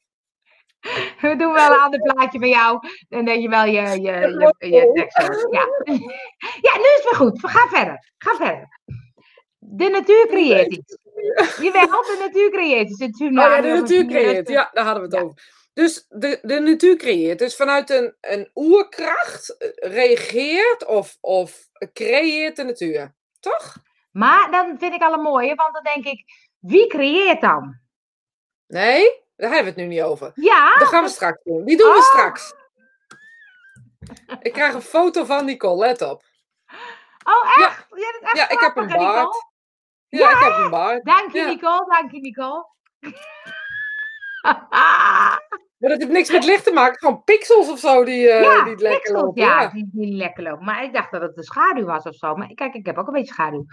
We doen wel een ander plaatje bij jou. Dan denk je wel je, je, je, je tekst. Ja. ja, nu is het weer goed. Ga verder. Ga verder. De natuur creëert iets. Jawel, de natuur creëert iets. Oh ja, de natuur creëert. Ja, daar hadden we het Ja. over. Dus de, de natuur creëert. Dus vanuit een, een oerkracht eh, reageert of, of creëert de natuur. Toch? Maar dan vind ik al een mooie, want dan denk ik, wie creëert dan? Nee, daar hebben we het nu niet over. Ja, Dat gaan we straks doen. Die doen we Oh. straks. Ik krijg een foto van Nicole, let op. oh echt? Ja, echt Ja, ik heb een baard. Ja, ik heb een baard. Dank je, Ja. Nicole. Dank je, Nicole. Maar dat heeft niks met licht te maken. Gewoon pixels of zo die, eh, ja, die het lekker pixels, lopen. ja, Ja. Die, die lekker lopen. Maar ik dacht dat het de schaduw was of zo. Maar kijk, ik heb ook een beetje schaduw.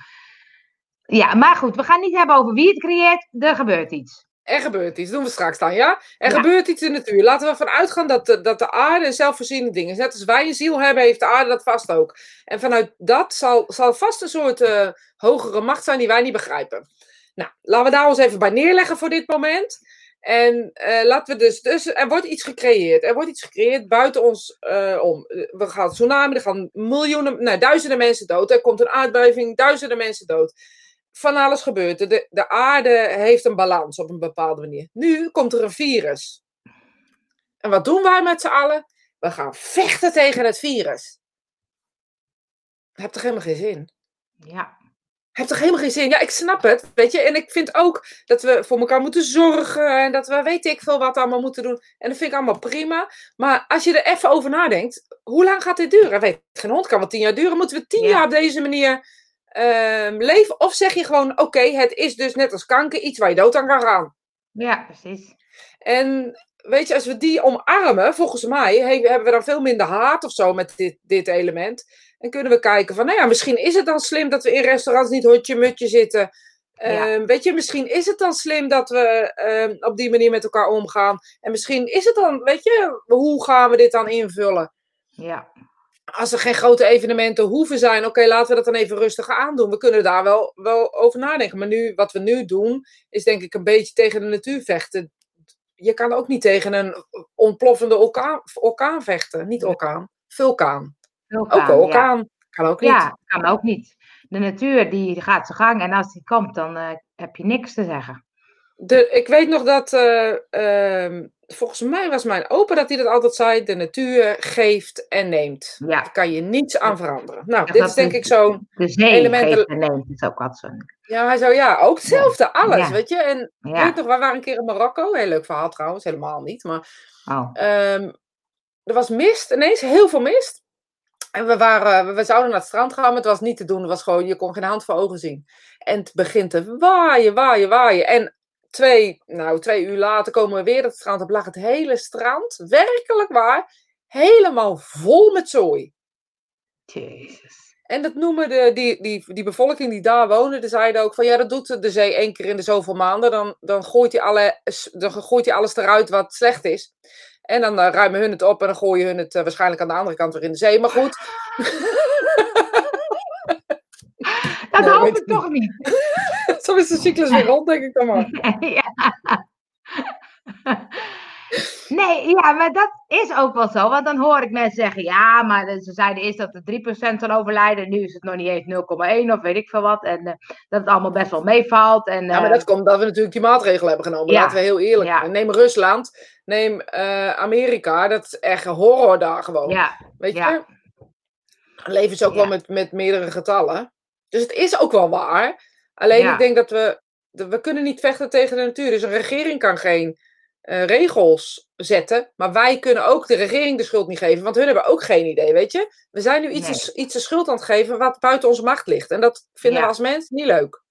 Ja, maar goed, we gaan niet hebben over wie het creëert. Er gebeurt iets. Er gebeurt iets, doen we straks dan, ja? Er Ja. gebeurt iets in de natuur. Laten we ervan uitgaan dat de, dat de aarde ding is. Net als wij een ziel hebben, heeft de aarde dat vast ook. En vanuit dat zal, zal vast een soort eh, hogere macht zijn die wij niet begrijpen. Nou, laten we daar ons even bij neerleggen voor dit moment. En eh, laten we dus, dus, er wordt iets gecreëerd. Er wordt iets gecreëerd buiten ons eh, om. We gaan tsunami, er gaan miljoenen, nee, duizenden mensen dood. Er komt een aardbeving, duizenden mensen dood. Van alles gebeurt. De, de aarde heeft een balans op een bepaalde manier. Nu komt er een virus. En wat doen wij met z'n allen? We gaan vechten tegen het virus. Hebt toch helemaal geen zin? Ja. Heeft toch helemaal geen zin? Ja, ik snap het, weet je. En ik vind ook dat we voor elkaar moeten zorgen. En dat we weet ik veel wat allemaal moeten doen. En dat vind ik allemaal prima. Maar als je er even over nadenkt. Hoe lang gaat dit duren? Weet, geen hond kan wel tien jaar duren. Moeten we tien Ja. jaar op deze manier ehm, leven? Of zeg je gewoon, oké, het is dus net als kanker iets waar je dood aan kan gaan. Ja, precies. En weet je, als we die omarmen, volgens mij he- hebben we dan veel minder haat of zo met dit, dit element. En kunnen we kijken van, nou ja, misschien is het dan slim dat we in restaurants niet hotje-mutje zitten. Ja. Ehm, weet je, misschien is het dan slim dat we ehm, op die manier met elkaar omgaan. En misschien is het dan, weet je, hoe gaan we dit dan invullen? Ja. Als er geen grote evenementen hoeven zijn, oké, laten we dat dan even rustig aandoen. We kunnen daar wel, wel over nadenken. Maar nu, wat we nu doen, is denk ik een beetje tegen de natuur vechten. Je kan ook niet tegen een ontploffende orkaan, orkaan vechten. Niet orkaan, vulkaan. Vulkaan, Ook een orkaan. Kan ook niet. Ja, kan ook niet. De natuur die gaat zijn gang en als die komt, dan eh, heb je niks te zeggen. De, ik weet nog dat, eh, ehm, volgens mij was mijn opa dat hij dat altijd zei, de natuur geeft en neemt. Ja, Daar kan je niets aan veranderen. Nou, Ja, dit is denk ik zo'n, de zee Elementen- geeft en neemt is ook wat zo. ja, hij zou, ja, ook hetzelfde, alles, Ja. weet je. En Ja. weet nog, wij waren een keer in Marokko, heel leuk verhaal trouwens, helemaal niet, maar Oh, Ehm, er was mist, ineens heel veel mist. En we, waren, we- we zouden naar het strand gaan, maar het was niet te doen. Het was gewoon, je kon geen hand voor ogen zien. En het begint te waaien, waaien, waaien. En twee, nou, twee uur later komen we weer het strand op. Lag het hele strand, werkelijk waar, helemaal vol met zooi. jezus. En dat noemen de, die, die, die bevolking die daar woonde, die zeiden ook van ja, dat doet de zee één keer in de zoveel maanden. Dan, dan, gooit hij alle, dan gooit hij alles eruit wat slecht is. En dan eh, ruimen hun het op en dan gooien hun het eh, waarschijnlijk aan de andere kant weer in de zee. Maar goed, Dat Nee, hoop weet ik ik toch niet. Is de cyclus weer rond, denk ik dan maar. ja. Nee, ja, maar dat is ook wel zo. Want dan hoor ik mensen zeggen, ja, maar ze zeiden eerst dat er 3% zal overlijden. Nu is het nog niet eens 0,1 of weet ik veel wat. En eh, dat het allemaal best wel meevalt. En, Ja, maar eh, dat komt dat we natuurlijk die maatregelen hebben genomen. Ja. Laten we heel eerlijk Ja. zijn. Neem Rusland, neem eh, Amerika. Dat is echt een horror daar gewoon. ja, Weet je? Leven ze ook wel met, met meerdere getallen. Dus het is ook wel waar. Alleen Ja. ik denk dat we... We kunnen niet vechten tegen de natuur. Dus een regering kan geen eh, regels zetten. Maar wij kunnen ook de regering de schuld niet geven. Want hun hebben ook geen idee, weet je? We zijn nu iets, iets de schuld aan het geven wat buiten onze macht ligt. En dat vinden Ja. we als mens niet leuk.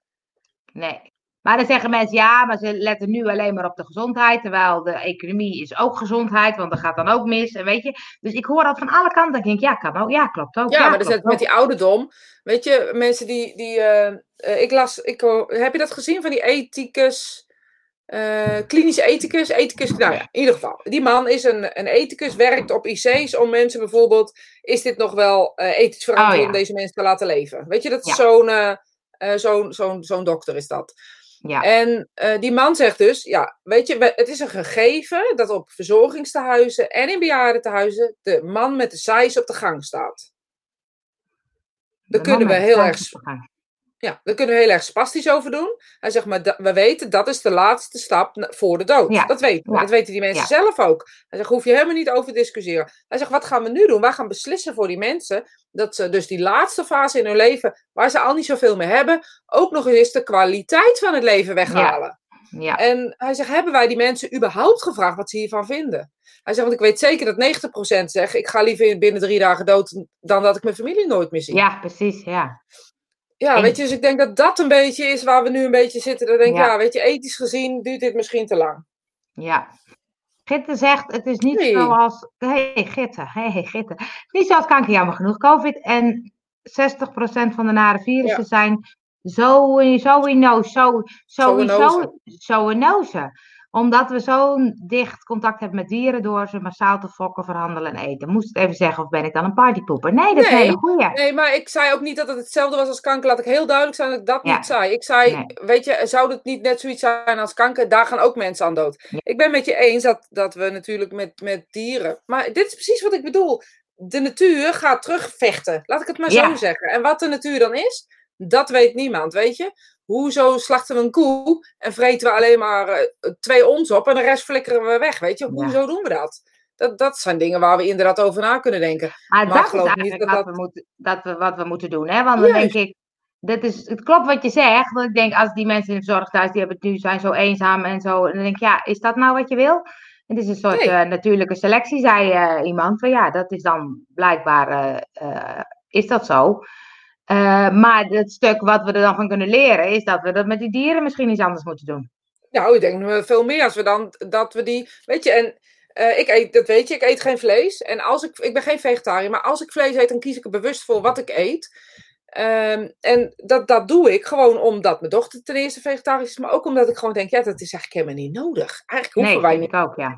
nee. Maar dan zeggen mensen, ja, maar ze letten nu alleen maar op de gezondheid. Terwijl de economie is ook gezondheid, want dat gaat dan ook mis. En weet je, dus ik hoor dat van alle kanten. Dan denk ik, ja, kan ook. Ja, klopt ook. Ja, maar dat klopt is net met die ouderdom. Weet je, mensen die. die eh, eh, ik las. Ik, heb je dat gezien van die ethicus? eh, klinische ethicus? Ethicus, nou ja, in ieder geval. Die man is een, een ethicus, werkt op IC's om mensen bijvoorbeeld. Is dit nog wel ethisch verantwoord Oh, ja. om deze mensen te laten leven? Weet je, dat is Ja. zo'n. zo'n zo'n zo'n dokter is dat. Ja, En eh, die man zegt dus, ja, weet je, het is een gegeven dat op verzorgingstehuizen en in bejaardentehuizen de man met de sais op de gang staat. de kunnen we heel erg Ja, daar kunnen we heel erg spastisch over doen. Hij zegt, maar we weten dat is de laatste stap voor de dood. Ja, Dat weten we. ja, Dat weten die mensen ja. zelf ook. Hij zegt, hoef je helemaal niet over te discussiëren. Hij zegt, wat gaan we nu doen? Wij gaan beslissen voor die mensen dat ze dus die laatste fase in hun leven, waar ze al niet zoveel meer hebben, ook nog eens de kwaliteit van het leven weghalen. Ja, En hij zegt, hebben wij die mensen überhaupt gevraagd wat ze hiervan vinden? Hij zegt, want ik weet zeker dat 90% zegt, ik ga liever binnen drie dagen dood dan dat ik mijn familie nooit meer zie. ja, precies, ja. Ja, En- weet je, dus ik denk dat dat een beetje is waar we nu een beetje zitten. Dan denk ik, Ja. ja. weet je, ethisch gezien duurt dit misschien te lang. Ja. Gitte zegt, het is niet zoals... Hé, hey, Gitte. Hey, hey, Gitte. Niet zoals kanker, jammer genoeg. Covid en 60% van de nare virussen Ja. zijn zo, zo, zo, sowieso, zoonosen. Omdat we zo'n dicht contact hebben met dieren door ze massaal te fokken, verhandelen en eten. Moest ik even zeggen, of ben ik dan een partypoeper? Nee, dat is een hele goeie. Nee, maar ik zei ook niet dat het hetzelfde was als kanker. Laat ik heel duidelijk zijn dat ik dat Ja. niet zei. Ik zei, Nee. weet je, zou het niet net zoiets zijn als kanker? Daar gaan ook mensen aan dood. Ja. Ik ben met je eens dat, dat we natuurlijk met, met dieren... Maar dit is precies wat ik bedoel. De natuur gaat terugvechten. Laat ik het maar Ja. zo zeggen. En wat de natuur dan is, dat weet niemand, weet je. Hoezo slachten we een koe en vreten we alleen maar eh, twee ons op en de rest flikkeren we weg, weet je? Hoezo doen we dat? dat? Dat zijn dingen waar we inderdaad over na kunnen denken. Maar, Maar dat is niet dat We moeten, dat we, wat we moeten doen. Hè? Want dan Juist. denk ik, dat is, het klopt wat je zegt. Want ik denk, als die mensen in het zorgthuis, die hebben het nu, zijn zo eenzaam en zo. En dan denk ik, ja, is dat nou wat je wil? Het is een soort Nee. eh, natuurlijke selectie, zei eh, iemand. Van ja, dat is dan blijkbaar, is dat zo. Eh, maar het stuk wat we er dan van kunnen leren, is dat we dat met die dieren misschien iets anders moeten doen. Nou, ik denk veel meer als we dan dat we die. Weet je, en eh, ik eet, dat weet je, ik eet geen vlees. En als ik, ik ben geen vegetariër, maar als ik vlees eet, dan kies ik er bewust voor wat ik eet. Ehm, en dat, dat doe ik gewoon omdat mijn dochter ten eerste vegetarisch is, maar ook omdat ik gewoon denk, ja, dat is eigenlijk helemaal niet nodig. Eigenlijk hoeven Nee, wij niet ik ook, ja.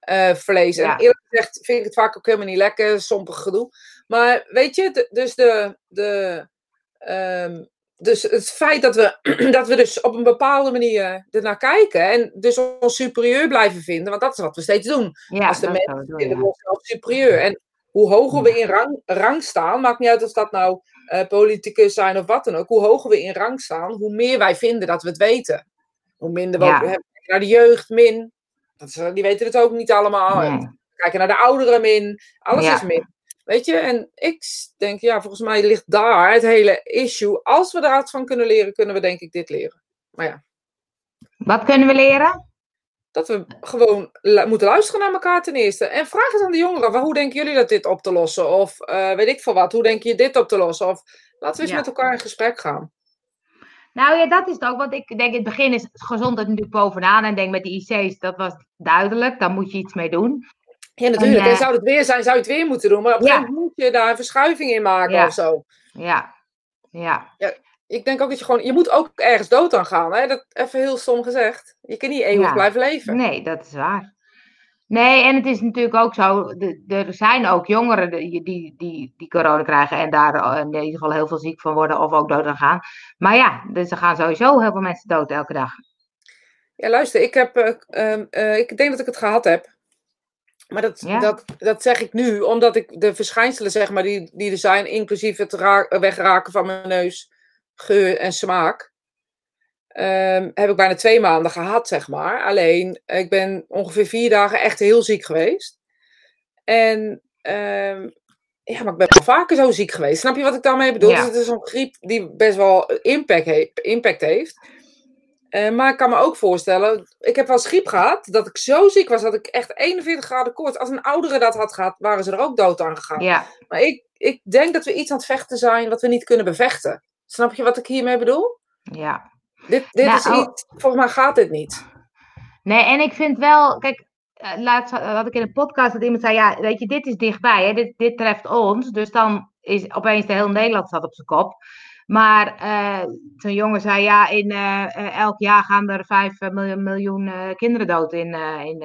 eh, vlees. Ja. En eerlijk gezegd vind ik het vaak ook helemaal niet lekker, sompig gedoe. Maar weet je, de- dus de. de ehm, dus het feit dat we, dat we dus op een bepaalde manier ernaar kijken en dus ons superieur blijven vinden, want dat is wat we steeds doen. Ja, Als de mensen doen, vinden ja. onszelf superieur. En hoe hoger we in rang, rang staan, maakt niet uit of dat nou eh, politicus zijn of wat dan ook, hoe hoger we in rang staan, hoe meer wij vinden dat we het weten. Hoe minder we Ja. hebben. Naar de jeugd, min. Dat is, die weten het ook niet allemaal. Nee. En kijken naar de ouderen, min. Alles Ja. is min. Weet je, en ik denk, ja, volgens mij ligt daar het hele issue. Als we daar wat van kunnen leren, kunnen we denk ik dit leren. Maar ja, Wat kunnen we leren? dat we gewoon moeten luisteren naar elkaar ten eerste. En vraag eens aan de jongeren, hoe denken jullie dat dit op te lossen? Of eh, weet ik veel wat, hoe denk je dit op te lossen? Of laten we eens Ja. met elkaar in gesprek gaan. Nou ja, dat is het ook. Want ik denk in het begin is gezondheid natuurlijk bovenaan. En denk met de IC's, dat was duidelijk. Daar moet je iets mee doen. Ja, natuurlijk. En, En, zou het weer zijn, zou je het weer moeten doen. Maar op een Ja. gegeven moment moet je daar een verschuiving in maken Ja. of zo. Ja, ja. Ik denk ook dat je gewoon, je moet ook ergens dood aan gaan. Hè? Dat even heel stom gezegd. Je kan niet eeuwig Ja. blijven leven. Nee, dat is waar. Nee, en het is natuurlijk ook zo, de- er zijn ook jongeren die, die, die, die corona krijgen en daar eh, in ieder geval heel veel ziek van worden of ook dood aan gaan. Maar ja, dus er gaan sowieso heel veel mensen dood elke dag. Ja, luister, ik, heb, eh, ehm, eh, ik denk dat ik het gehad heb. Maar dat, Ja? dat, dat zeg ik nu, omdat ik de verschijnselen, zeg maar, die, die er zijn, inclusief het ra- wegraken van mijn neus, geur en smaak, ehm, heb ik bijna twee maanden gehad, zeg maar. Alleen, ik ben ongeveer vier dagen echt heel ziek geweest. En, ehm, ja, maar ik ben wel vaker zo ziek geweest. Snap je wat ik daarmee bedoel? Ja. Dus het is een griep die best wel impact, he- impact heeft. Eh, maar ik kan me ook voorstellen, ik heb wel griep gehad, dat ik zo ziek was dat ik echt 41 graden koorts. Als een oudere dat had gehad, waren ze er ook dood aan gegaan. Ja, Maar ik, ik denk dat we iets aan het vechten zijn wat we niet kunnen bevechten. Snap je wat ik hiermee bedoel? ja. Dit, dit Nou, is iets, volgens mij gaat dit niet. Nee, en ik vind wel, kijk, eh, laatst had ik in een podcast dat iemand zei, ja, weet je, dit is dichtbij, hè? Dit, dit treft ons. Dus dan is opeens de heel Nederland staat op zijn kop. Maar eh, zo'n jongen zei, ja, in eh, eh, elk jaar gaan er 5 miljoen, kinderen dood in, in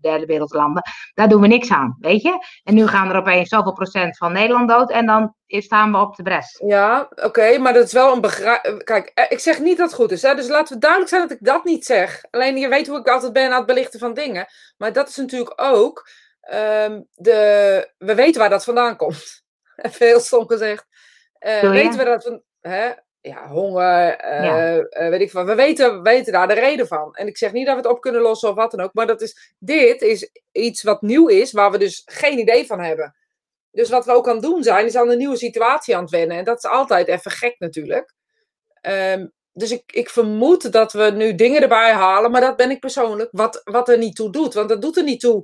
derde wereldlanden. Daar doen we niks aan, weet je. En nu gaan er opeens zoveel procent van Nederland dood en dan staan we op de bres. Ja, oké, maar dat is wel een begrijp. Kijk, ik zeg niet dat het goed is, hè? dus laten we duidelijk zijn dat ik dat niet zeg. Alleen je weet hoe ik altijd ben aan het belichten van dingen. Maar dat is natuurlijk ook. ehm, de... We weten waar dat vandaan komt. Even heel stom gezegd. Je? weten we dat. Van, hè? Ja, honger, eh, Ja. eh, weet ik wat. We weten, weten daar de reden van. En ik zeg niet dat we het op kunnen lossen of wat dan ook. Maar dat is, dit is iets wat nieuw is, waar we dus geen idee van hebben. Dus wat we ook aan het doen zijn, is aan een nieuwe situatie aan het wennen. En dat is altijd even gek natuurlijk. Ehm, dus ik, ik vermoed dat we nu dingen erbij halen, maar dat ben ik persoonlijk, wat, wat er niet toe doet. Want dat doet er niet toe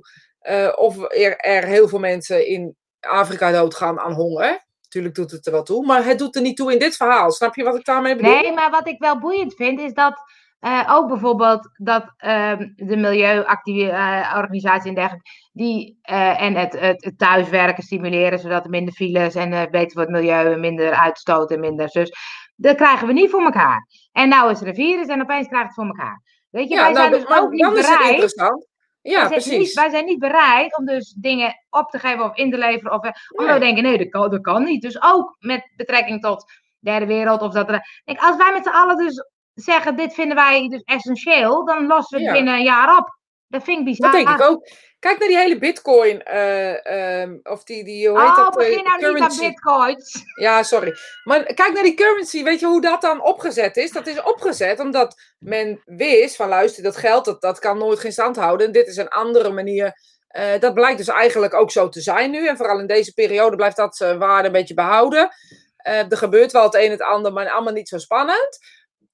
of er, er heel veel mensen in Afrika doodgaan aan honger. Natuurlijk doet het er wel toe, maar het doet er niet toe in dit verhaal. Snap je wat ik daarmee bedoel? Nee, maar wat ik wel boeiend vind, is dat eh, ook bijvoorbeeld dat ehm, de milieuorganisatie en dergelijke, die eh, en het, het, het thuiswerken stimuleren, zodat er minder files en eh, beter voor het milieu en minder uitstoot en minder zus. Dat krijgen we niet voor elkaar. En nou is er een virus en opeens krijgt het voor elkaar. Weet je, Ja, wij nou, zijn dus ook niet bereid. Ja, wij, zijn niet, precies. wij zijn niet bereid om dus dingen op te geven of in te leveren. Of, eh, omdat we denken, nee, dat kan, dat kan niet. Dus ook met betrekking tot derde wereld. Of dat er, denk, als wij met z'n allen dus zeggen, dit vinden wij dus essentieel. Dan lossen we het Ja. binnen een jaar op. Dat vind ik bizar. Dat denk ik ook. Kijk naar die hele bitcoin, eh, ehm, of die, die hoe heet Oh, dat? eh, begin nou niet aan currency. bitcoins. Ja, sorry. Maar kijk naar die currency. Weet je hoe dat dan opgezet is? Dat is opgezet omdat men wist van luister, dat geld dat, dat kan nooit geen stand houden. En dit is een andere manier. Eh, dat blijkt dus eigenlijk ook zo te zijn nu. En vooral in deze periode blijft dat zijn waarde een beetje behouden. Eh, er gebeurt wel het een en het ander, maar allemaal niet zo spannend.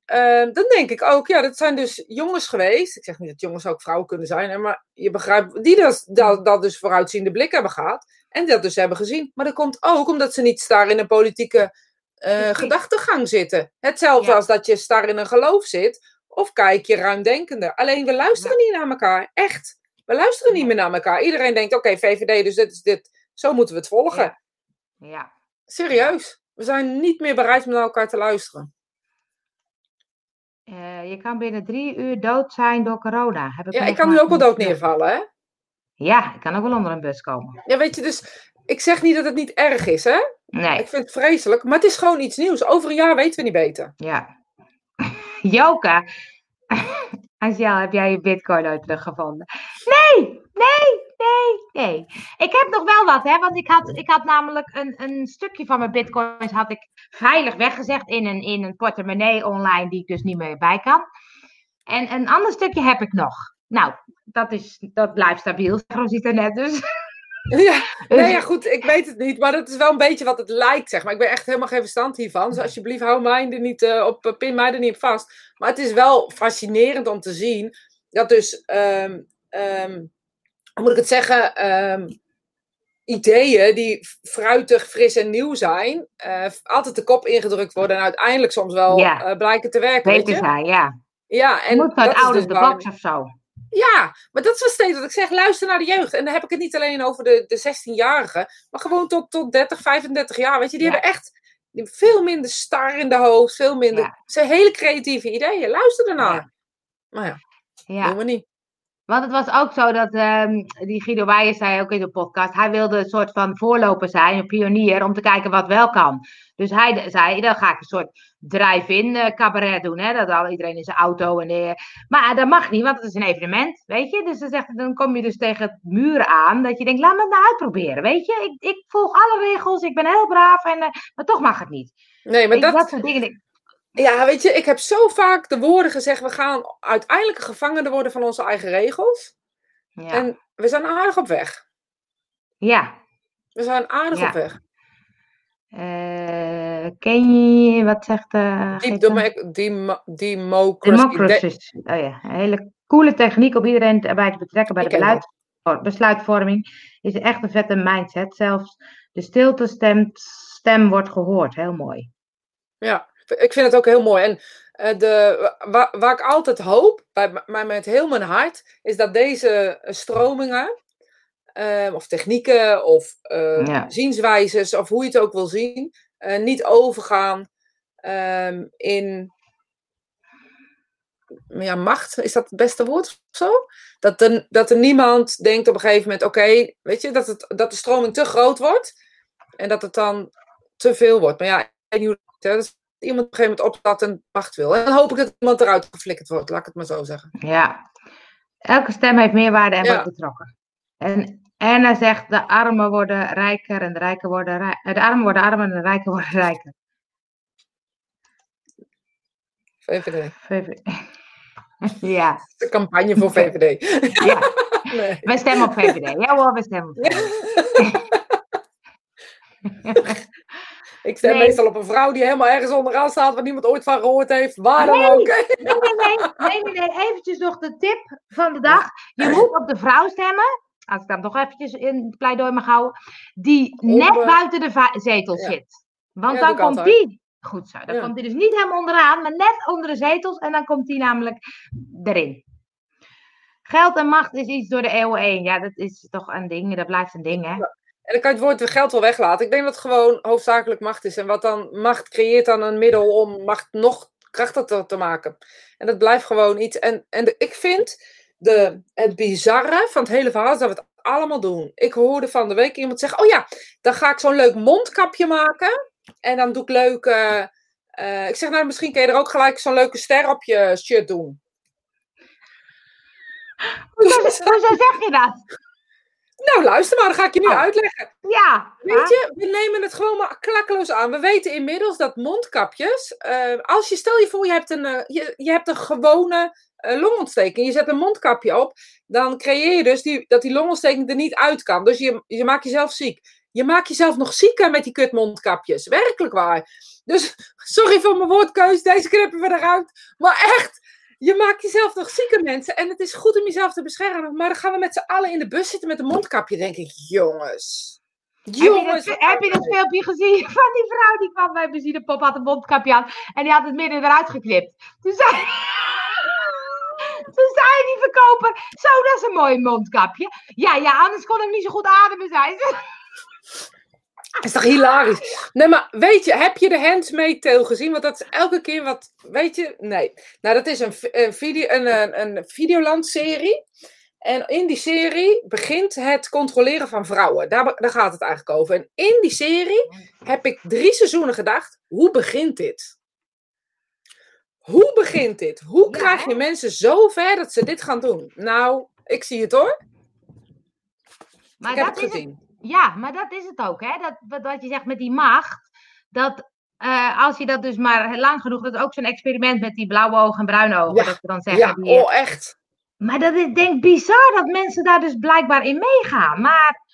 Eh, dan denk ik ook, ja, dat zijn dus jongens geweest. Ik zeg niet dat jongens ook vrouwen kunnen zijn, hè, maar je begrijpt, die dat, dat, dat dus vooruitziende blik hebben gehad. En dat dus hebben gezien. Maar dat komt ook omdat ze niet star in een politieke eh, gedachtegang zitten. Hetzelfde Ja. als dat je star in een geloof zit. Of kijk je ruimdenkender. Alleen we luisteren niet naar elkaar. Echt. We luisteren niet meer naar elkaar. Iedereen denkt, oké, VVD, dus dit is dit. Zo moeten we het volgen. Ja. Serieus. We zijn niet meer bereid om naar elkaar te luisteren. Eh, je kan binnen drie uur dood zijn door corona. Heb ik Ja, ik kan nu ook wel dood neervallen, hè? Ja, ik kan ook wel onder een bus komen. Ja, weet je, dus ik zeg niet dat het niet erg is, hè? Nee, Ik vind het vreselijk, maar het is gewoon iets nieuws. Over een jaar weten we niet beter. ja. Joka, Angel, heb jij je bitcoin ooit teruggevonden? Nee, Ik heb nog wel wat, hè, want ik had, ik had namelijk een, een stukje van mijn bitcoins had ik veilig weggezegd in een, in een portemonnee online die ik dus niet meer bij kan. En een ander stukje heb ik nog. Nou, dat, is, dat blijft stabiel, zegt Rosita net dus. Ja, nee, ja, goed, ik weet het niet, maar dat is wel een beetje wat het lijkt, zeg maar. Ik ben echt helemaal geen verstand hiervan, dus alsjeblieft hou mij er niet eh, op, pin mij er niet op vast. Maar het is wel fascinerend om te zien dat dus, ehm, hoe moet ik het zeggen, ehm, ideeën die fruitig, fris en nieuw zijn, eh, altijd de kop ingedrukt worden en uiteindelijk soms wel Ja. eh, blijken te werken, weet je? ja. Ja, en moet dat out dus of the box of zo. ja, maar dat is wel steeds wat ik zeg. Luister naar de jeugd. En dan heb ik het niet alleen over de, de 16-jarigen, maar gewoon tot, tot 30, 35 jaar. Weet je, die Ja. hebben echt die hebben veel minder star in de hoofd, veel minder. Ja. Ze hele creatieve ideeën. Luister ernaar. Maar ja, Ja. doen we niet. Want het was ook zo dat ehm, die Guido Weijer zei ook in de podcast, hij wilde een soort van voorloper zijn, een pionier, om te kijken wat wel kan. Dus hij zei, dan ga ik een soort drive-in eh, cabaret doen, hè, dat al iedereen in zijn auto en eh, maar dat mag niet, want het is een evenement, weet je. Dus dan, zegt, dan kom je dus tegen muren aan, dat je denkt, laat me het nou uitproberen, weet je. Ik, ik volg alle regels, ik ben heel braaf, en, eh, maar toch mag het niet. Nee, maar dat, dat soort dingen. Ja, weet je, ik heb zo vaak de woorden gezegd: we gaan uiteindelijk gevangenen worden van onze eigen regels. Ja, En we zijn aardig op weg. ja. We zijn aardig Ja. op weg. Eh, ken je, wat zegt uh, Die, demo- demo- democracy. Democracies. Oh ja, een hele coole techniek om iedereen erbij te betrekken bij de Ik oh, besluitvorming. Is echt een vette mindset. Zelfs de stilte stemt, stem wordt gehoord. Heel mooi. Ja, ik vind het ook heel mooi. En eh, de, waar, waar ik altijd hoop, bij, met heel mijn hart, is dat deze eh, stromingen, eh, of technieken, of Ja. zienswijzes, of hoe je het ook wil zien, niet overgaan ehm, in ja, macht. Is dat het beste woord of zo? Dat er, dat er niemand denkt op een gegeven moment, oké, weet je, dat, het, dat de stroming te groot wordt en dat het dan te veel wordt. Maar ja, ik weet niet hoe is. Iemand op een gegeven moment opstaat en macht wil. En dan hoop ik dat iemand eruit geflikkerd wordt, laat ik het maar zo zeggen. Ja. Elke stem heeft meerwaarde en Ja. wordt betrokken. En Anna zegt, de armen worden rijker en de rijken worden rij- eh, De armen worden armer en de rijken worden rijker. VVD. VV ja, De campagne voor VVD. ja. Nee. wij stemmen op VVD. Ja hoor, we stemmen op VVD. Ik stem Nee. meestal op een vrouw die helemaal ergens onderaan staat waar niemand ooit van gehoord heeft. Waar dan Nee. ook. Nee, nee, nee, nee. Eventjes nog de tip van de dag. Je moet op de vrouw stemmen, als ik dan nog eventjes in het pleidooi mag houden, die net Onder- buiten de zetel Ja. zit. Want Ja, dan komt altijd. die, goed zo, dan Ja. komt die dus niet helemaal onderaan, maar net onder de zetels en dan komt die namelijk erin. Geld en macht is iets door de eeuwen heen. Ja, dat is toch een ding, dat blijft een ding, hè? En dan kan je het woord geld wel weglaten. Ik denk dat het gewoon hoofdzakelijk macht is. En wat dan macht creëert dan een middel om macht nog krachtig te, maken. En dat blijft gewoon iets. En, en ik vind de, het bizarre van het hele verhaal is dat we het allemaal doen. Ik hoorde van de week iemand zeggen: Oh ja, dan ga ik zo'n leuk mondkapje maken. En dan doe ik leuk. eh, eh, ik zeg nou, misschien kun je er ook gelijk zo'n leuke ster op je shirt doen. Hoezo zeg je dat? Nou, luister maar, dan ga ik je nu Oh. uitleggen. Ja. Weet je, we nemen het gewoon maar klakkeloos aan. We weten inmiddels dat mondkapjes, eh, als je stel je voor je hebt een, eh, je, je hebt een gewone eh, longontsteking, je zet een mondkapje op, dan creëer je dus die, dat die longontsteking er niet uit kan. Dus je, je maakt jezelf ziek. Je maakt jezelf nog zieker met die kutmondkapjes. Werkelijk waar. Dus sorry voor mijn woordkeus, deze knippen we eruit. Maar echt, je maakt jezelf nog zieker mensen. En het is goed om jezelf te beschermen. Maar dan gaan we met z'n allen in de bus zitten met een mondkapje. denk ik, jongens. Heb je, dat, Jongens, heb je dat filmpje gezien van die vrouw die kwam bij benzinepop, had een mondkapje aan en die had het midden eruit geknipt. Toen zei, toen zei die verkoper, zo dat is een mooi mondkapje. Ja, ja, anders kon ik niet zo goed ademen, zei ze. Dat is toch hilarisch? Nee, maar weet je, heb je de Handmaid's Tale gezien? Want dat is elke keer wat, weet je? Nee. Nou, dat is een, een, video, een, een, een Videoland-serie. En in die serie begint het controleren van vrouwen. Daar, daar gaat het eigenlijk over. En in die serie heb ik drie seizoenen gedacht, hoe begint dit? Hoe begint dit? Hoe Ja, krijg je mensen zo ver dat ze dit gaan doen? Nou, ik zie het hoor. Maar ik heb dat is het, gezien. Ja, maar dat is het ook, hè? Dat, wat, je zegt met die macht, dat eh, als je dat dus maar lang genoeg, dat is ook zo'n experiment met die blauwe ogen en bruine ogen, Ja, dat ze dan zeggen, Ja, die, eh, oh echt. Maar dat is denk ik bizar dat mensen daar dus blijkbaar in meegaan. Maar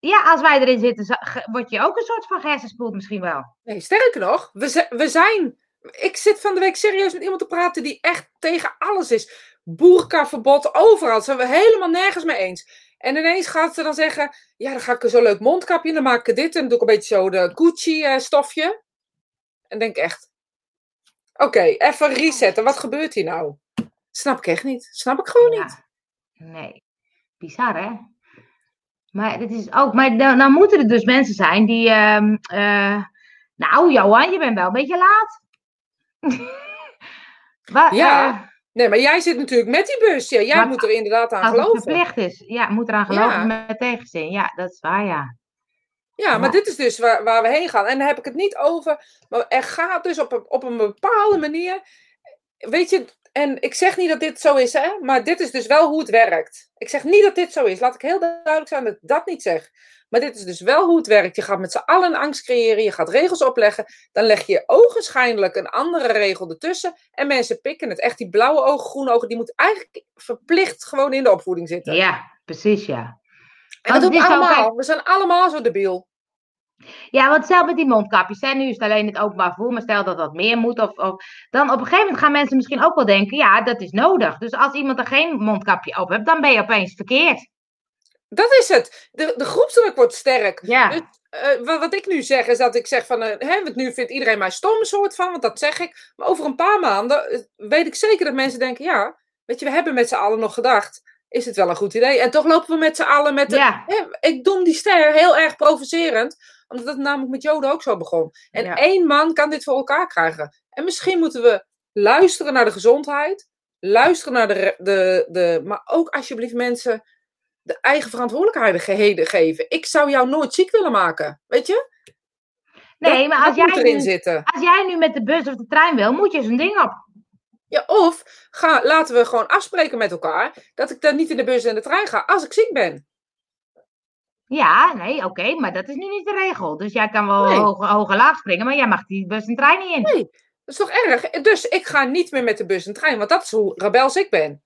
ja, als wij erin zitten, word je ook een soort van hersenspoeld misschien wel. Nee, sterker nog, we, we zijn. Ik zit van de week serieus met iemand te praten die echt tegen alles is. Boerkaverbod, overal. Zijn we helemaal nergens mee eens. En ineens gaat ze dan zeggen: Ja, dan ga ik zo'n leuk mondkapje. Dan maak ik dit en dan doe ik een beetje zo de Gucci-stofje. En denk echt: Oké, even resetten. Wat gebeurt hier nou? Snap ik echt niet. Snap ik gewoon niet. Nee, bizar hè? Maar dit is ook, maar dan, dan moeten er dus mensen zijn die, ehm, eh, nou Johan, je bent wel een beetje laat. Wa- Ja, eh, Nee, maar jij zit natuurlijk met die bus. Ja, jij Maar moet er inderdaad aan als het geloven. verplicht is, ja, moet eraan geloven Ja. met tegenzin. Ja, dat is waar, ja. Ja, maar Ja. dit is dus waar, waar we heen gaan. En daar heb ik het niet over. Maar er gaat dus op een, op een bepaalde manier. Weet je, en ik zeg niet dat dit zo is, hè, maar dit is dus wel hoe het werkt. Ik zeg niet dat dit zo is. Laat ik heel duidelijk zijn dat ik dat niet zeg. Maar dit is dus wel hoe het werkt. Je gaat met z'n allen een angst creëren. Je gaat regels opleggen. Dan leg je ogenschijnlijk een andere regel ertussen. En mensen pikken het. Echt die blauwe ogen, groene ogen. Die moet eigenlijk verplicht gewoon in de opvoeding zitten. Ja, precies, ja. en dat want doen het we ook allemaal. We zijn allemaal zo debiel. Ja, want zelf met die mondkapjes, hè, nu is het alleen het openbaar vervoer, maar stel dat dat meer moet, of, of, dan op een gegeven moment gaan mensen misschien ook wel denken, ja, dat is nodig. Dus als iemand er geen mondkapje op heeft, dan ben je opeens verkeerd. Dat is het. De, de groepsdruk wordt sterk. Ja, Dus, eh, wat, wat ik nu zeg is dat ik zeg van, eh, hè, want nu vindt iedereen mij stom soort van, want dat zeg ik. Maar over een paar maanden eh, weet ik zeker dat mensen denken, ja, weet je, we hebben met z'n allen nog gedacht, is het wel een goed idee? En toch lopen we met z'n allen met de, ja, hè, ik doe die ster heel erg provocerend, omdat het namelijk met Joden ook zo begon. En Ja. één man kan dit voor elkaar krijgen. En misschien moeten we luisteren naar de gezondheid, luisteren naar de, de, de maar ook alsjeblieft mensen de eigen verantwoordelijkheden geven. Ik zou jou nooit ziek willen maken, weet je? nee, Dat- maar als jij, erin nu, zitten. als jij nu met de bus of de trein wil, moet je zo'n ding op. Ja, of ga, laten we gewoon afspreken met elkaar dat ik dan niet in de bus en de trein ga als ik ziek ben. Ja, nee, oké, maar dat is nu niet de regel. Dus jij kan wel Nee. hoog, hoog en laag springen, maar jij mag die bus en trein niet in. Nee, dat is toch erg? Dus ik ga niet meer met de bus en trein, want dat is hoe rebels ik ben.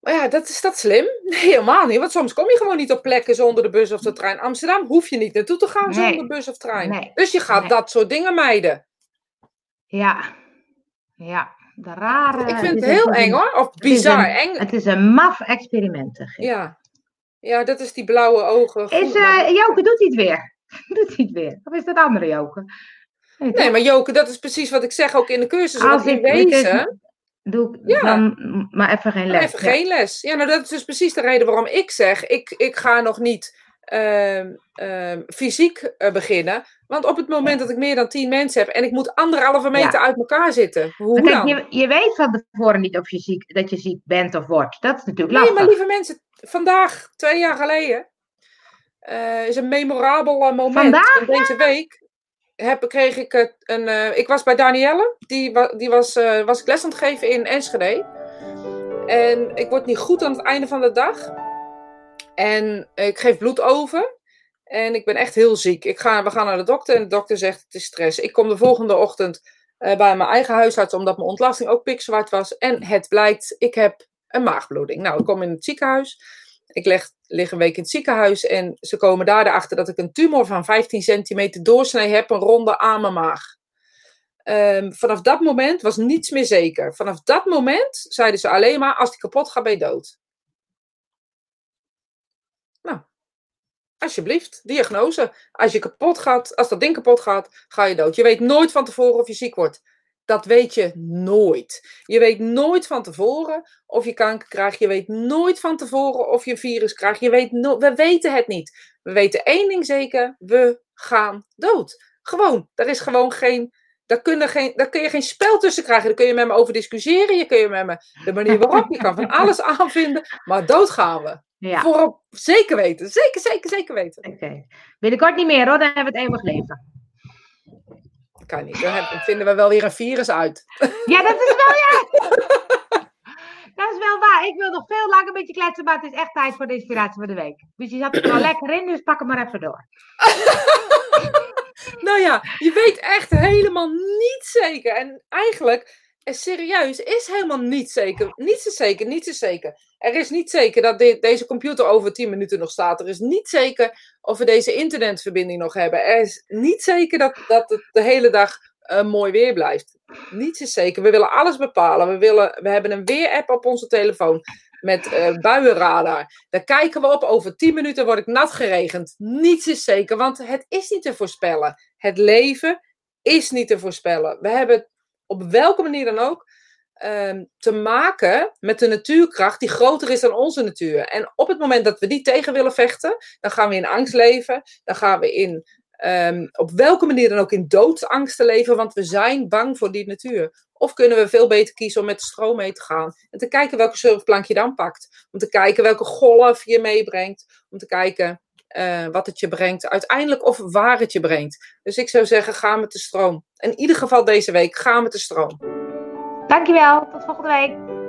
Maar ja, dat is dat slim? Nee, helemaal niet. Want soms kom je gewoon niet op plekken zonder de bus of de trein. Amsterdam hoef je niet naartoe te gaan Nee. zonder bus of trein. Nee. Dus je gaat Nee. dat soort dingen mijden. Ja, ja, de rare... ik vind het heel een- eng hoor. Of bizar een- eng. Het is een maf experiment. Ja. ja, dat is die blauwe ogen. Is, Goed, eh Joke, doet hij het weer? doet hij het weer? Of is dat andere Joke? Nee, maar Joke, dat is precies wat ik zeg ook in de cursus. Als in ik- wezen, Doe ik Ja. dan maar even geen dan les. even Ja. geen les. Ja, nou dat is dus precies de reden waarom ik zeg, ik, ik ga nog niet ehm, ehm, fysiek eh, beginnen. Want op het moment dat ik meer dan tien mensen heb en ik moet anderhalve meter Ja. uit elkaar zitten, hoe Kijk, dan? je, je weet van tevoren niet of je ziek, dat je ziek bent of wordt. Dat is natuurlijk Nee, lastig. maar lieve mensen, vandaag, twee jaar geleden, eh, is een memorabel eh, moment. Vandaag, En deze week heb, kreeg ik een. eh, ik was bij Danielle, die, die was, eh, was ik les aan het geven in Enschede. En ik word niet goed aan het einde van de dag. En ik geef bloed over. En ik ben echt heel ziek. Ik ga, we gaan naar de dokter en de dokter zegt het is stress. Ik kom de volgende ochtend eh, bij mijn eigen huisarts omdat mijn ontlasting ook pikzwart was. En het blijkt, ik heb een maagbloeding. Nou, ik kom in het ziekenhuis. Ik leg, lig een week in het ziekenhuis en ze komen daar erachter dat ik een tumor van 15 centimeter doorsnee heb, een ronde aan mijn maag. Ehm, vanaf dat moment was niets meer zeker. Vanaf dat moment zeiden ze alleen maar, als die kapot gaat, ben je dood. Nou, alsjeblieft, diagnose. Als je kapot gaat, als dat ding kapot gaat, ga je dood. Je weet nooit van tevoren of je ziek wordt. Dat weet je nooit. Je weet nooit van tevoren of je kanker krijgt. Je weet nooit van tevoren of je een virus krijgt. Je weet no we weten het niet. We weten één ding zeker. We gaan dood. Gewoon. Er is gewoon geen... Daar kun, je geen, daar kun je geen spel tussen krijgen. Daar kun je met me over discussiëren. Je kun je met me de manier waarop. Je kan van alles aanvinden. Maar dood gaan we. Ja, Voorop zeker weten. Zeker, zeker, zeker weten. oké. Binnenkort niet meer hoor, dan hebben we het eeuwig leven. Kan niet. Dan vinden we wel weer een virus uit. Ja, dat is wel ja. Dat is wel waar. Ik wil nog veel langer met je kletsen, maar het is echt tijd voor de inspiratie van de week. Dus je zat er wel lekker in, dus pak hem maar even door. Nou ja, je weet echt helemaal niet zeker. En eigenlijk, serieus, is helemaal niet zeker. Niets is zeker, niets is zeker. Er is niet zeker dat deze computer over 10 minuten nog staat. Er is niet zeker of we deze internetverbinding nog hebben. Er is niet zeker dat, dat het de hele dag eh, mooi weer blijft. Niets is zeker. We willen alles bepalen. We, willen, we hebben een weerapp op onze telefoon met eh buienradar. Daar kijken we op. Over 10 minuten word ik nat geregend. Niets is zeker, want het is niet te voorspellen. Het leven is niet te voorspellen. We hebben op welke manier dan ook ehm, te maken met de natuurkracht die groter is dan onze natuur. En op het moment dat we die tegen willen vechten, dan gaan we in angst leven. Dan gaan we in, ehm, op welke manier dan ook in doodsangsten leven, want we zijn bang voor die natuur. Of kunnen we veel beter kiezen om met de stroom mee te gaan en te kijken welke surfplank je dan pakt. Om te kijken welke golf je meebrengt. Om te kijken eh, wat het je brengt uiteindelijk of waar het je brengt. Dus ik zou zeggen, ga met de stroom. In ieder geval deze week, ga met de stroom. Dankjewel, tot volgende week.